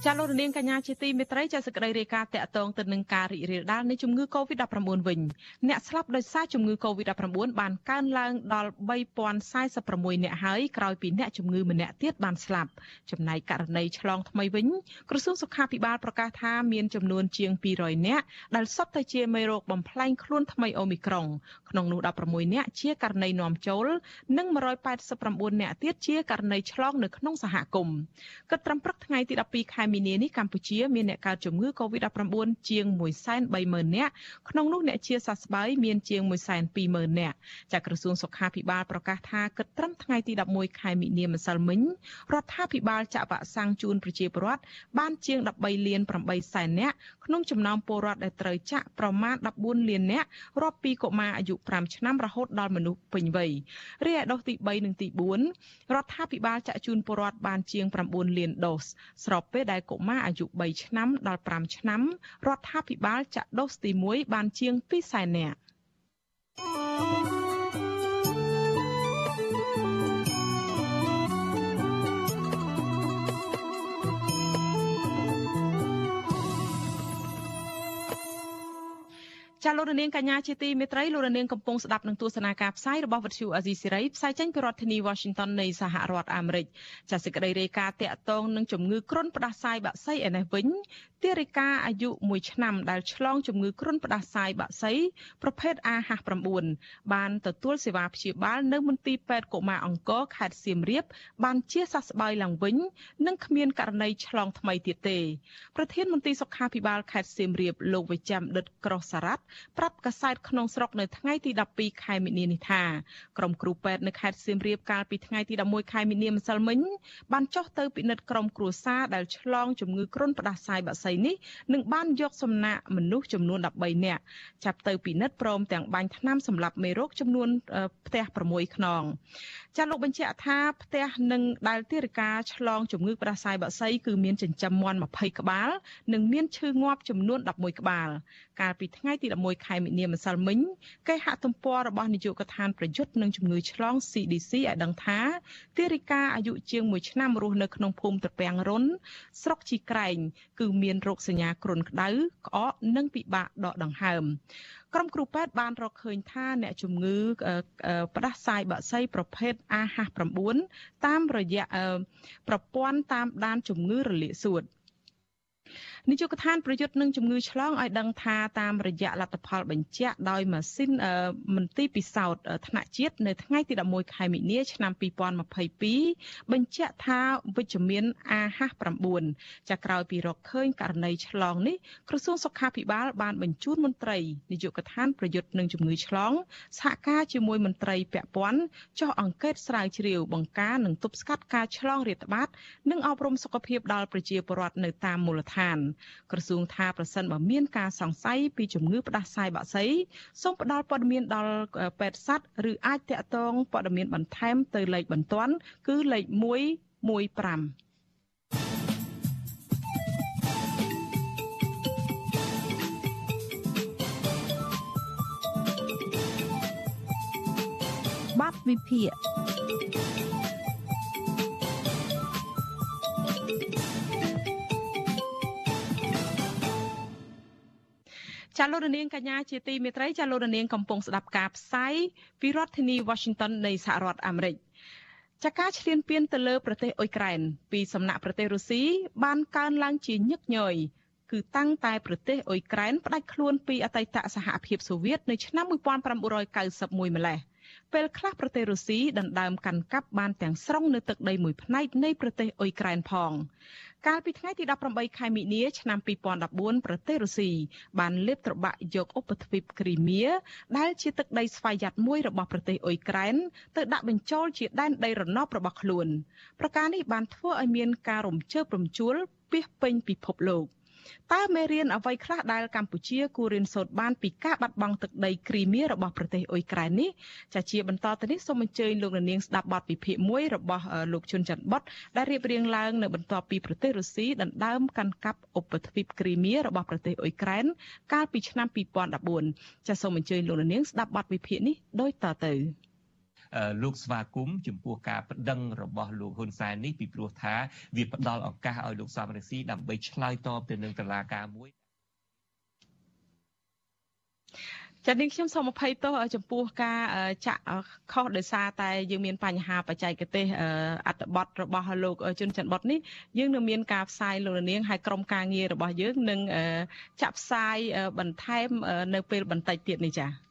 [SPEAKER 4] ចាលោករនាងកញ្ញាជាទីមេត្រីចាសក្តីរាយការណ៍តាក់ទងទៅនឹងការរីករាលដាលនៃជំងឺ Covid-19 វិញអ្នកស្លាប់ដោយសារជំងឺ Covid-19 បានកើនឡើងដល់3046អ្នកហើយក្រោយពីអ្នកជំងឺម្នាក់ទៀតបានស្លាប់ចំណែកករណីឆ្លងថ្មីវិញក្រសួងសុខាភិបាលប្រកាសថាមានចំនួនជាង200អ្នកដែលសុទ្ធតែជាមេរោគបំផ្លែងខ្លួនថ្មីអូមីក្រុងក្នុងនោះ16អ្នកជាករណីនាំចូលនិង189អ្នកទៀតជាករណីឆ្លងនៅក្នុងសហគមន៍គិតត្រឹមព្រឹកថ្ងៃទី12ខែមីនានេះកម្ពុជាមានអ្នកកើតជំងឺ Covid-19 ជាង130,000នាក់ក្នុងនោះអ្នកជាសះស្បើយមានជាង120,000នាក់ចាក្រសួងសុខាភិបាលប្រកាសថាគិតត្រឹមថ្ងៃទី11ខែមីនាម្សិលមិញរដ្ឋាភិបាលចាក់វ៉ាក់សាំងជូនប្រជាពលរដ្ឋបានជាង13លាន8សែននាក់ក្នុងចំណោមពលរដ្ឋដែលត្រូវចាក់ប្រមាណ14លាននាក់រាប់ពីកុមារអាយុ5ឆ្នាំរហូតដល់មនុស្សពេញវ័យរីឯដូសទី3និងទី4រដ្ឋាភិបាលចាក់ជូនពលរដ្ឋបានជាង9លានដូសស្របពេលដែលកុមារអាយុ3ឆ្នាំដល់5ឆ្នាំរដ្ឋាភិបាលចាក់ដូសទី1បានជាង2សែននាក់ ចាលោករនាងកញ្ញាជាទីមេត្រីលោករនាងកំពុងស្ដាប់នឹងទស្សនាការផ្សាយរបស់វិទ្យុអាស៊ីសេរីផ្សាយចេញពីរដ្ឋធានី Washington នៃសហរដ្ឋអាមេរិកចាសេចក្តីរាយការណ៍តាក់ទងនឹងជំងឺគ្រុនផ្ដាសាយបាក់សីឯនេះវិញទារិកាអាយុ1ឆ្នាំដែលឆ្លងជំងឺគ្រុនផ្ដាសាយបាក់សីប្រភេទ AH9 បានទទួលសេវាព្យាបាលនៅមន្ទីរពេទ្យកុមារអង្គរខេត្តសៀមរាបបានជាសះស្បើយឡើងវិញនិងគ្មានករណីឆ្លងថ្មីទៀតទេប្រធានមន្ទីរសុខាភិបាលខេត្តសៀមរាបលោកវិចាំដិតក្រោះសារ៉ាត់ប្រាប់កាសែតក្នុងស្រុកនៅថ្ងៃទី12ខែមីនានេះថាក្រុមគ្រូពេទ្យនៅខេត្តសៀមរាបកាលពីថ្ងៃទី11ខែមីនាម្សិលមិញបានចុះទៅពិនិត្យក្រុមគ្រួសារដែលឆ្លងជំងឺគ្រុនផ្ដាសាយបាក់សីនេះនឹងបានយកសំណាក់មនុស្សចំនួន13នាក់ចាប់ទៅពិនិត្យព្រមទាំងបាញ់ថ្នាំសម្រាប់មេរោគចំនួនផ្ទះ6ខ្នងចាលោកបញ្ជាក់ថាផ្ទះនឹងដែលទារិកាឆ្លងជំងឺផ្ដាសាយបាក់សីគឺមានចិញ្ចឹមមាន់20ក្បាល និងមានឈឺងាប់ចំនួន11ក្បាល កាលពីថ្ងៃទី11ខែមិនិនាម្សិលមិញគេហទំព័ររបស់នាយកដ្ឋានប្រយុទ្ធនឹងជំងឺឆ្លង CDC ឲ្យដឹងថាទារិកាអាយុជាង1ឆ្នាំរស់នៅក្នុងភូមិត្រពាំងរុនស្រុកជីក្រែង គឺមានរោគសញ្ញាគ្រុនក្តៅក្អកនិងពិបាកដកដង្ហើមក្រុមគ្រូពេទ្យបានរកឃើញថាអ្នកជំងឺផ្ដាសាយបាក់សីប្រភេទ AH9 តាមរយៈប្រព័ន្ធតាមដានជំងឺរលាកសួត។ នាយកដ្ឋានប្រយុទ្ធនឹងជំងឺឆ្លងឲ្យដឹងថាតាមរយៈលទ្ធផលបញ្ជាក់ដោយម៉ាស៊ីនមន្ទីរពិសោធន៍ថ្នាក់ជាតិនៅថ្ងៃទី11ខែមិនិនាឆ្នាំ2022បញ្ជាក់ថាវិជ្ជមាន AH9 ចាក្រោយពីរកឃើញករណីឆ្លងនេះក្រសួងសុខាភិបាលបានបញ្ជូនមន្ត្រីនាយកដ្ឋានប្រយុទ្ធនឹងជំងឺឆ្លងសហការជាមួយមន្ត្រីពាក់ព័ន្ធចុះអង្កេតស្រាវជ្រាវបង្ការនិងទប់ស្កាត់ការឆ្លងរាតត្បាត និងអប់រំសុខភាពដល់ប្រជាពលរដ្ឋនៅតាមមូលដ្ឋានក្រសួងថាប្រសិនបើមានការសង្ស័យពីជំងឺផ្ដាសាយបាក់សីសូមផ្ដល់ព័ត៌មានដល់ពេទ្យសត្វឬអាចតាក់ទងព័ត៌មានបន្ថែមទៅលេខបន្ទាន់គឺលេខ115
[SPEAKER 3] បាត់វិភាគ
[SPEAKER 4] ចាលោករនាងកញ្ញាជាទីមេត្រីចាលោករនាងកំពុងស្ដាប់ការផ្សាយពីរដ្ឋធានី Washington នៃសហរដ្ឋអាមេរិកចាការឈ្លានពានទៅលើប្រទេសអ៊ុយក្រែនពីសំណាក់ប្រទេសរុស្ស៊ីបានកើនឡើងជាញឹកញយគឺតាំងតែប្រទេសអ៊ុយក្រែនផ្ដាច់ខ្លួនពីអតីតសហភាពសូវៀតនៅឆ្នាំ1991ម្លេះ ពេលខ្លះប្រទេសរុស្ស៊ីដណ្ដើមកាន់កាប់បានទាំងស្រុងនៅទឹកដីមួយផ្នែកនៃប្រទេសអ៊ុយក្រែនផង កាលពីថ្ងៃទី18ខែមិនិនាឆ្នាំ2014ប្រទេសរុស្ស៊ីបានលេបត្របាក់យកឧបទ្វីបគ្រីមៀដែលជាទឹកដីស្វយ័តមួយរបស់ប្រទេសអ៊ុយក្រែនទៅដាក់បញ្ចូលជាដែនដីរណបរបស់ខ្លួន ប្រការនេះបានធ្វើឲ្យមានការរំជើបរំជួលពាសពេញពិភពលោក តើមេរៀនអ្វីខ្លះដែលកម្ពុជាគួររៀនសូត្របានពីការបាត់បង់ទឹកដីគ្រីមៀរបស់ប្រទេសអ៊ុយក្រែននេះចាជាបន្តទៅនេះសូមអញ្ជើញលោកនាងស្ដាប់បទពិភាក្សាមួយរបស់លោកជុនច័ន្ទបុតដែលរៀបរៀងឡើងនៅបន្ទាប់ពីប្រទេសរុស្ស៊ីដណ្ដើមកាន់កាប់ឧបទ្វីបគ្រីមៀរបស់ប្រទេសអ៊ុយក្រែនកាលពីឆ្នាំ2014ចាសូមអញ្ជើញលោកនាងស្ដាប់បទវិភាគនេះដូចតទៅ
[SPEAKER 15] លោកស្វាគមន៍ចំពោះការប្តឹងរបស់លោកហ៊ុនសែននេះពីព្រោះថាវាផ្ដល់ឱកាសឲ្យលោកសំរងស៊ីដើម្បីឆ្លើយតបទៅនឹងតឡាការមួយ
[SPEAKER 4] ចានេះខ្ញុំសូមអភ័យទោសចំពោះការចាក់ខុសដោយសារតែយើងមានបញ្ហាបច្ចេកទេសអត្ថបទរបស់លោកជុនច័ន្ទបុតនេះយើងនឹងមានការផ្សាយលោកនាងហើយក្រុមការងាររបស់យើងនឹងចាក់ផ្សាយបន្ថែមនៅពេលបន្តិចទៀតនេះចា៎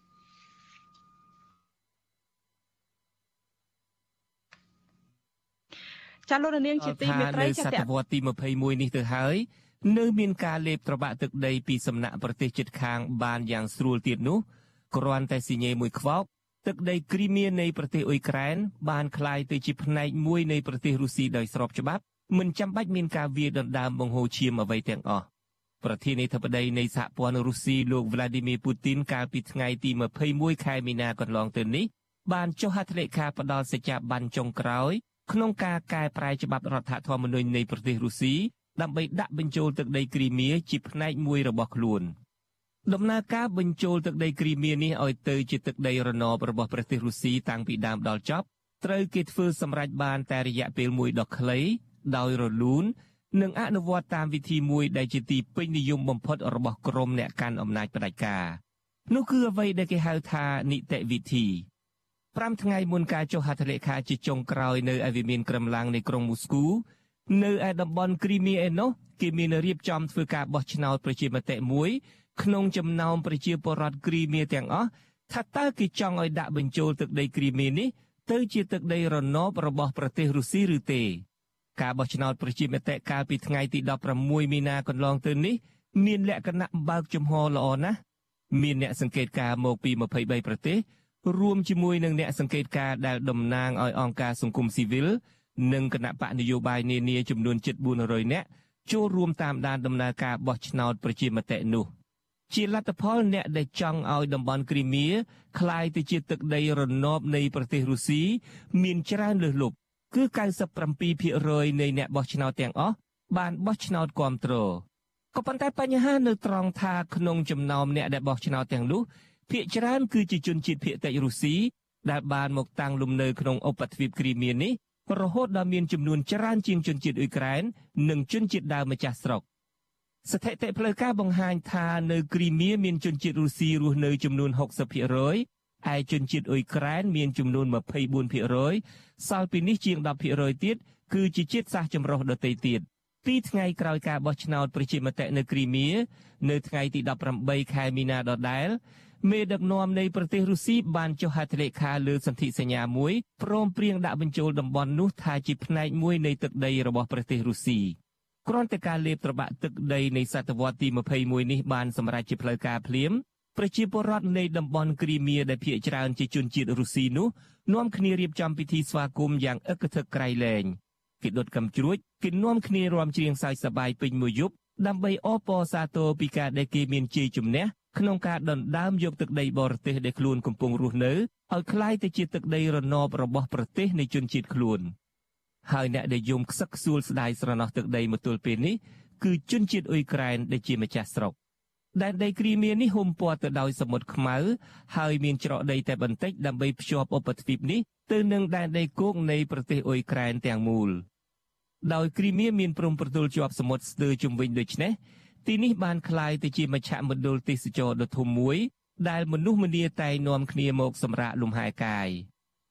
[SPEAKER 4] ចាលោកនាងជាទីមេត្រី
[SPEAKER 15] ចាសតវត្សទី21នេះទៅហើយនៅមានការលេបត្របាក់ទឹកដីពីសំណាក់ប្រទេសជិតខាងបានយ៉ាងស្រួលទៀតនោះគ្រាន់តែស៊ីញេមួយខ្វោកទឹកដីគ្រីមៀនៃប្រទេសអ៊ុយក្រែនបានคล้ายទៅជាផ្នែកមួយនៃប្រទេសរុស្ស៊ីដោយស្របច្បាប់មិនចាំបាច់មានការវាយដណ្ដើមបង្ហូរឈាមអ្វីទាំងអស់ប្រធានាធិបតីនៃសហព័ន្ធរុស្ស៊ីលោក Vladimir Putin កាលពីថ្ងៃទី21ខែមីនាកន្លងទៅនេះបានចុះហត្ថលេខាផ្ដល់សច្ចាប័នចុងក្រោយ ក្នុងការកែប្រែច្បាប់រដ្ឋធម្មនុញ្ញនៃប្រទេសរុស្ស៊ីដើម្បីដាក់បញ្ចូលទឹកដីគ្រីមៀជាផ្នែកមួយរបស់ខ្លួនដំណើរការបញ្ចូលទឹកដីគ្រីមៀនេះឲ្យទៅជាទឹកដីរណបរបស់ប្រទេសរុស្ស៊ីតាំងពីដើមដល់ចប់ត្រូវគេធ្វើសម្រេចបានតែរយៈពេលមួយដ៏ខ្លីដោយរលូននិងអនុវត្តតាមវិធីមួយដែលជាទីពេញនិយមបំផុតរបស់ក្រុមអ្នកកាន់អំណាចផ្ដាច់ការនោះគឺអ្វីដែលគេហៅថានីតិវិធី 5ថ្ងៃមុនការចុះហត្ថលេខាជាចុងក្រោយនៅឯវិមានក្រំឡាំងនៃក្រុងមូស្គូនៅឯតំបន់គ្រីមៀឯណោះគេមានរៀបចំធ្វើការបោះឆ្នោតប្រជាមតិមួយក្នុងចំណោមប្រជាពលរដ្ឋគ្រីមៀទាំងអស់ថាតើគេចង់ឲ្យដាក់បញ្ចូលទឹកដីគ្រីមៀនេះទៅជាទឹកដីរណបរបស់ប្រទេសរុស្ស៊ីឬទេការបោះឆ្នោតប្រជាមតិកាលពីថ្ងៃទី16មីនាកន្លងទៅនេះមានលក្ខណៈបើកចំហល្អណាស់មានអ្នកសង្កេតការមកពី23ប្រទេស រួមជាមួយនឹងអ្នកសង្កេតការដែលតំណាងឲ្យអង្គការសង្គមស៊ីវិលនិងគណៈបកនយោបាយនានាចំនួនជិត400នាក់ចូលរួមតាមដានដំណើរការបោះឆ្នោតប្រជាមតិនោះជាលទ្ធផលអ្នកដែលចង់ឲ្យតំបន់គ្រីមៀคล้ายទៅជាទឹកដីរណបនៃប្រទេសរុស្ស៊ីមានច្រើនលើសលប់គឺ97%នៃអ្នកបោះឆ្នោតទាំងអស់បានបោះឆ្នោតគ្រប់គ្រងក៏ប៉ុន្តែបញ្ហានៅត្រង់ថាក្នុងចំណោមអ្នកដែលបោះឆ្នោតទាំងនោះ ភាគច្រើនគឺជាជនជាតិភាគតិចរុស្ស៊ីដែលបានមកតាំងលំនៅក្នុងឧបទ្វីបគ្រីមៀនេះរហូតដល់មានចំនួនច្រើនជាងជនជាតិអ៊ុយក្រែននិងជនជាតិដើមម្ចាស់ស្រុកស្ថិតិផ្លូវការបង្ហាញថានៅគ្រីមៀមានជនជាតិរុស្ស៊ីរស់នៅចំនួន60%ឯជនជាតិអ៊ុយក្រែនមានចំនួន24%សល់ពីនេះជាង10%ទៀតគឺជាជាតិសាសន៍ចម្រុះដទៃទៀតពីថ្ងៃក្រោយការបោះឆ្នោតប្រជាមតិនៅគ្រីមៀនៅថ្ងៃទី18ខែមីនាដដែល មេដឹកនាំនៃប្រទេសរុស្ស៊ីបានចុះហត្ថលេខាលើសន្ធិសញ្ញាមួយព្រមព្រៀងដាក់បញ្ចូលតំបន់នោះថាជាផ្នែកមួយនៃទឹកដីរបស់ប្រទេសរុស្ស៊ីគ្រាន់តែការលេបត្របាក់ទឹកដីនៃសតវត្សទី21នេះបានសម្រេចជាផ្លូវការភ្លាមប្រជាពលរដ្ឋនៃតំបន់គ្រីមៀដែលភាគច្រើនជាជនជាតិរុស្ស៊ីនោះនាំគ្នារៀបចំពិធីស្វាគមន៍យ៉ាងអឹកធឹកក្រៃលែងគេដុតកំជ្រួចគេនាំគ្នារាំច្រៀងសើចសប្បាយពេញមួយយប់ដើម្បីអបអរសាទរពីការដែលគេមានជ័យជំនះ ក្នុងការដណ្ដើមយកទឹកដីបរទេសដែលខ្លួនកំពុងរស់នៅឲ្យคล้ายទៅជាទឹកដីរណបរបស់ប្រទេសនៃជនជាតិខ្លួនហើយអ្នកដែលយំខ្សឹកខ្សួលស្ដាយស្រណោះទឹកដីមកទល់ពេលនេះគឺជនជាតិអ៊ុយក្រែនដែលជាម្ចាស់ស្រុកដែនដីគ្រីមៀនេះហុំព័ទ្ធទៅដោយសមុទ្រខ្មៅហើយមានច្រកដីតែបន្តិចដើម្បីភ្ជាប់ឧបទ្វីបនេះទៅនឹងដែនដីគោកនៃប្រទេសអ៊ុយក្រែនទាំងមូលដោយគ្រីមៀមានព្រំប្រទល់ជាប់សមុទ្រស្ទើរជុំវិញដូច្នេះ ទីនេះបានក្លាយទៅជាមជ្ឈមណ្ឌលទេសចរដ៏ធំមួយ ដែលមនុស្សម្នាតែងនាំគ្នាមកសម្រាកលំហែកាយ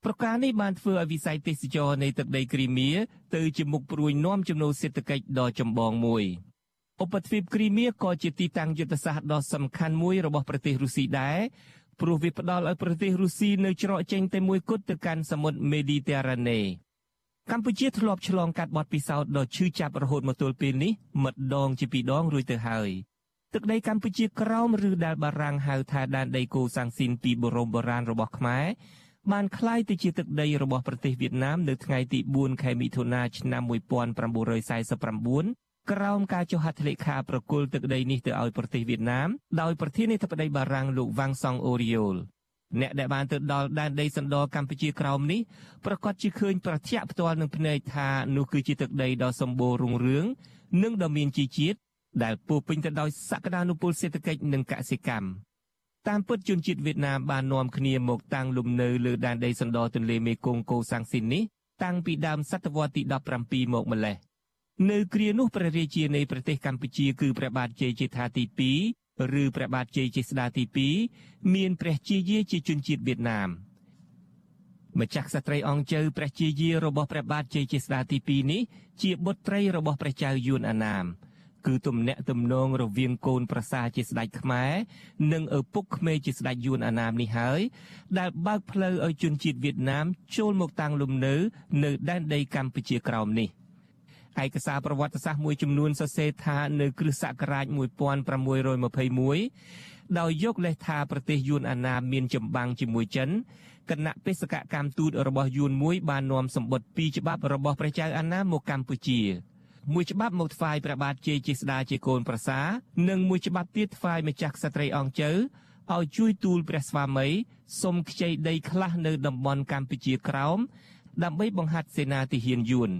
[SPEAKER 15] ប្រការនេះបានធ្វើឲ្យវិស័យទេសចរនៃទឹកដីគ្រីមៀទៅជាមុខព្រួយនាំចំណូលសេដ្ឋកិច្ចដ៏ចម្បងមួយឧបទ្វីបគ្រីមៀក៏ជាទីតាំងយុទ្ធសាស្ត្រដ៏សំខាន់មួយរបស់ប្រទេសរុស្ស៊ីដែរព្រោះវាផ្ដល់ឲ្យប្រទេសរុស្ស៊ីនៅច្រកចេញតែមួយគត់ទៅកាន់សមុទ្រមេឌីទែរ៉ាណេ កម្ពុជាធ្លាប់ឆ្លងកាត់បទពិសោធន៍ដ៏ឈឺចាប់រហូតមកទល់ពេលនេះម្ដងជាពីរដងរួចទៅហើយទឹកដីកម្ពុជាក្រោមឬដែលបារាំងហៅថាដែនដីកូសាំងស៊ីនពីបរមបុរាណរបស់ខ្មែរបានคล้ายទៅជាទឹកដីរបស់ប្រទេសវៀតណាមនៅថ្ងៃទី4ខែមិថុនាឆ្នាំ1949 ក្រោមការចុះហត្ថលេខាប្រគល់ទឹកដីនេះទៅឲ្យប្រទេសវៀតណាមដោយប្រធានាធិបតីបារាំងលោកវ៉ាងសុងអូរីយ៉ូល អ្នកដែលបានទៅដល់ដែនដីសណ្ដោកម្ពុជាក្រោមនេះប្រកាសជាឃើញប្រតិយផ្ទាល់នឹងភ្នែកថានោះគឺជាទឹកដីដ៏សម្បូររុងរឿងនិងដ៏មានជីជាតិដែលពោពេញទៅដោយសក្តានុពលសេដ្ឋកិច្ចនិងកសិកម្មតាមពិតជនជាតិវៀតណាមបាននាំគ្នាមកតាំងលំនៅលើដែនដីសណ្ដោទន្លេមេគង្គកូសាំងស៊ីននេះតាំងពីដើមសតវត្សទី17មកម្លេះនៅគ្រានោះព្រះរាជានៃប្រទេសកម្ពុជាគឺព្រះបាទជ័យជេដ្ឋាទី2 ឬព្រះបាទជ័យជេស្តាទី2មានព្រះជាយាជាជនជាតិវៀតណាមម្ចាស់ក្សត្រីអង្គជើព្រះជាយារបស់ព្រះបាទជ័យជេស្តាទី2នេះជាបុត្រីរបស់ព្រះចៅយួនអាណាម គឺទំនាក់ទំនងរវាងកូនប្រសាជាស្ដេចខ្មែរនិងឪពុកក្មេកជាស្ដេចយួនអាណាមនេះហើយដែលបើកផ្លូវឲ្យជនជាតិវៀតណាមចូលមកតាំងលំនៅនៅដែនដីកម្ពុជាក្រោមនេះ ឯកសារប្រវត្តិសាស្ត្រមួយចំនួនសរសេរថានៅគ្រិស្តសករាជ1621ដោយយកលេសថាប្រទេសយួនអាណាមមានចម្បាំងជាមួយចិនគណៈបេសកកម្មទូតរបស់យួនមួយបាននាំសម្បត្តិពីរច្បាប់របស់ព្រះចៅអាណាមមកកម្ពុជាមួយច្បាប់មកថ្វាយព្រះបាទជ័យជាស្ដាជាកូនប្រសា និងមួយច្បាប់ទៀតថ្វាយម្ចាស់ក្សត្រីអង្គជើឲ្យជួយទូលព្រះស្វាមីសុំខ្ចីដីខ្លះនៅតំបន់កម្ពុជាក្រោមដើម្បីបង្ហាត់សេនាទាហានយួន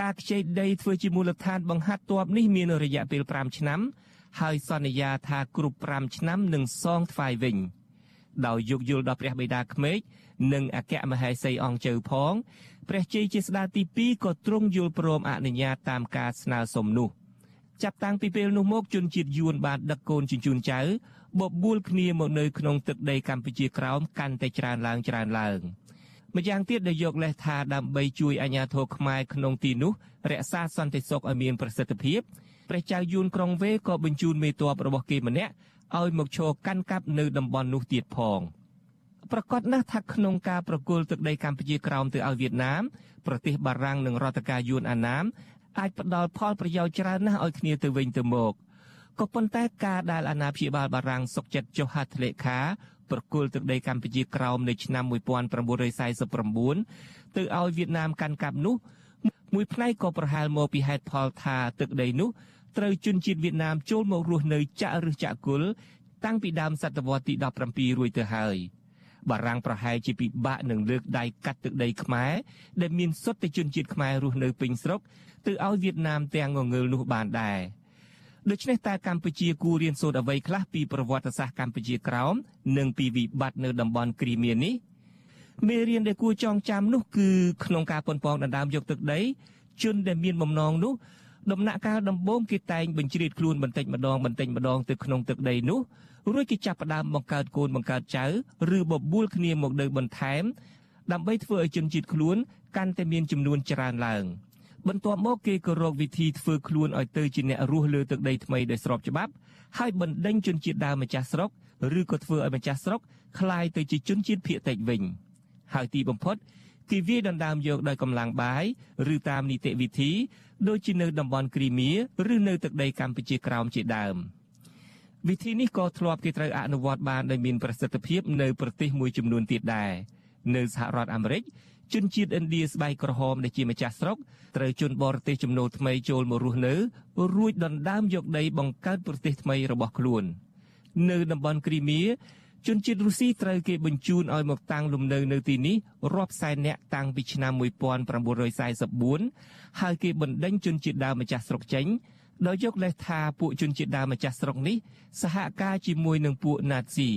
[SPEAKER 15] ការខ្ចីដីធ្វើជាមូលដ្ឋានបង្ហាត់ទ័ពនេះមានរយៈពេល5ឆ្នាំ ហើយសន្យាថាគ្រប់5ឆ្នាំនឹងសងថ្វាយវិញដោយយោគយល់ដល់ព្រះបិតាក្មេកនិងអគ្គមហេសីអង្គជើផងព្រះជ័យជាស្ដាទី2ក៏ទ្រង់យល់ព្រមអនុញ្ញាតតាមការស្នើសុំនោះចាប់តាំងពីពេលនោះមកជនជាតិយួនបានដឹកកូនជញ្ជូនចៅបបួលគ្នាមកនៅក្នុងទឹកដីកម្ពុជាក្រោមកាន់តែច្រើនឡើងច្រើនឡើង ម្យ៉ាងទៀតដែលយកលេសថាដើម្បីជួយអាជ្ញាធរខ្មែរក្នុងទីនោះរក្សាសន្តិសុខឲ្យមានប្រសិទ្ធភាពព្រះចៅយួនក្រុងវេក៏បញ្ជូនមេទ័ពរបស់គេម្នាក់ឲ្យមកឈរកាន់កាប់នៅតំបន់នោះទៀតផង។ប្រកាសណាស់ថាក្នុងការប្រគល់ទឹកដីកម្ពុជាក្រោមទៅឲ្យវៀតណាមប្រទេសបារាំងនិងរដ្ឋការយួនអាណាមអាចផ្ដល់ផលប្រយោជន៍ច្រើនណាស់ឲ្យគ្នាទៅវិញទៅមកក៏ប៉ុន្តែការដែលអាណាព្យាបាលបារាំងសុកចិត្តចុះហត្ថលេខា ប្រគល់ទឹកដីកម្ពុជាក្រោមនៅឆ្នាំ1949ទៅឲ្យវៀតណាមកាន់កាប់នោះ មួយផ្នែកក៏ប្រហែលមកពីហេតុផលថាទឹកដីនោះត្រូវជនជាតិវៀតណាមចូលមករស់នៅចាក់ឬចាក់គុលតាំងពីដើមសតវត្សទី17រួចទៅហើយ។បារាំងប្រហែលជាពិបាកនឹងលើកដៃកាត់ទឹកដីខ្មែរដែលមានសុទ្ធតែជនជាតិខ្មែររស់នៅពេញស្រុកទៅឲ្យវៀតណាមទាំងងងើលនោះបានដែរ ដូច្នេះតើកម្ពុជាគួររៀនសូត្រអ្វីខ្លះពីប្រវត្តិសាស្ត្រកម្ពុជាក្រោមនិងពីវិបត្តិនៅតំបន់គ្រីមៀនេះមេរៀនដែលគួរចងចាំនោះគឺក្នុងការប៉ុនប៉ងដណ្ដើមយកទឹកដីជនដែលមានបំណងនោះដំណាក់កាលដំបូងគេតែងបញ្ជ្រាបខ្លួនបន្តិចម្ដងបន្តិចម្ដងទៅក្នុងទឹកដីនោះរួចគេចាប់ផ្ដើមបង្កើតកូនបង្កើតចៅឬបបួលគ្នាមកនៅបន្ថែមដើម្បីធ្វើឲ្យជនជាតិខ្លួនកាន់តែមានចំនួនច្រើនឡើង បន្ទាប់មកគេក៏រកវិធីធ្វើខ្លួនឲ្យទៅជាអ្នករស់លើទឹកដីថ្មីដោយស្របច្បាប់ហើយបណ្ដេញជនជាតិដើមម្ចាស់ស្រុកឬក៏ធ្វើឲ្យម្ចាស់ស្រុកคล้ายទៅជាជនជាតិភៀតតិចវិញហើយទីបំផុតគេវាយដណ្ដើមយកដោយកម្លាំងបាយឬតាមនីតិវិធីដូចជានៅតំបន់គ្រីមៀឬនៅទឹកដីកម្ពុជាក្រោមជាដើម។វិធីនេះក៏ធ្លាប់គេត្រូវអនុវត្តបានដោយមានប្រសិទ្ធភាពនៅប្រទេសមួយចំនួនទៀតដែរនៅសហរដ្ឋអាមេរិក ជនជាតិឥណ្ឌាស្បែកក្រហមដែលជាម្ចាស់ស្រុកត្រូវជនបរទេសចំណូលថ្មីចូលមករស់នៅរួចដណ្ដើមយកដីបង្កើតប្រទេសថ្មីរបស់ខ្លួននៅតំបន់គ្រីមៀជនជាតិរុស្ស៊ីត្រូវគេបញ្ជូនឲ្យមកតាំងលំនៅនៅទីនេះរាប់សែននាក់តាំងពីឆ្នាំ1944ហើយគេបណ្ដេញជនជាតិដើមម្ចាស់ស្រុកចេញដោយយកលេសថាពួកជនជាតិដើមម្ចាស់ស្រុកនេះសហការជាមួយនឹងពួកណាតស៊ី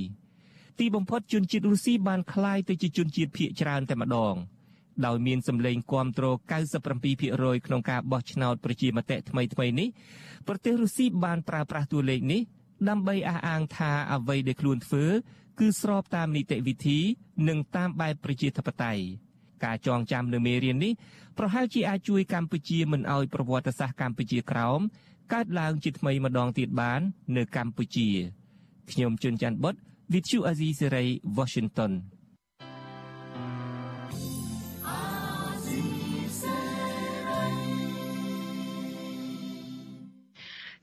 [SPEAKER 15] ទីបំផុតជនជាតិរុស្ស៊ីបានคลายទៅជាជនជាតិភៀកច្រើនតែម្ដង ដោយមានសម្លេងគាំទ្រ97%ក្នុងការបោះឆ្នោតប្រជាមតិថ្មីថ្មីនេះប្រទេសរុស្ស៊ីបានប្រើប្រាស់តួលេខនេះដើម្បីអះអាងថាអ្វីដែលខ្លួនធ្វើ គឺស្របតាមនីតិវិធី និងតាមបែបប្រជាធិបតេយ្យការចងចាំនៅមេរៀននេះប្រហែលជាអាចជួយកម្ពុជាមិនឲ្យប្រវត្តិសាស្ត្រកម្ពុជាក្រោមកើតឡើងជាថ្មីម្ដងទៀតបាន នៅកម្ពុជាខ្ញុំជួនច័ន្ទបុត With you Azizi Serai Washington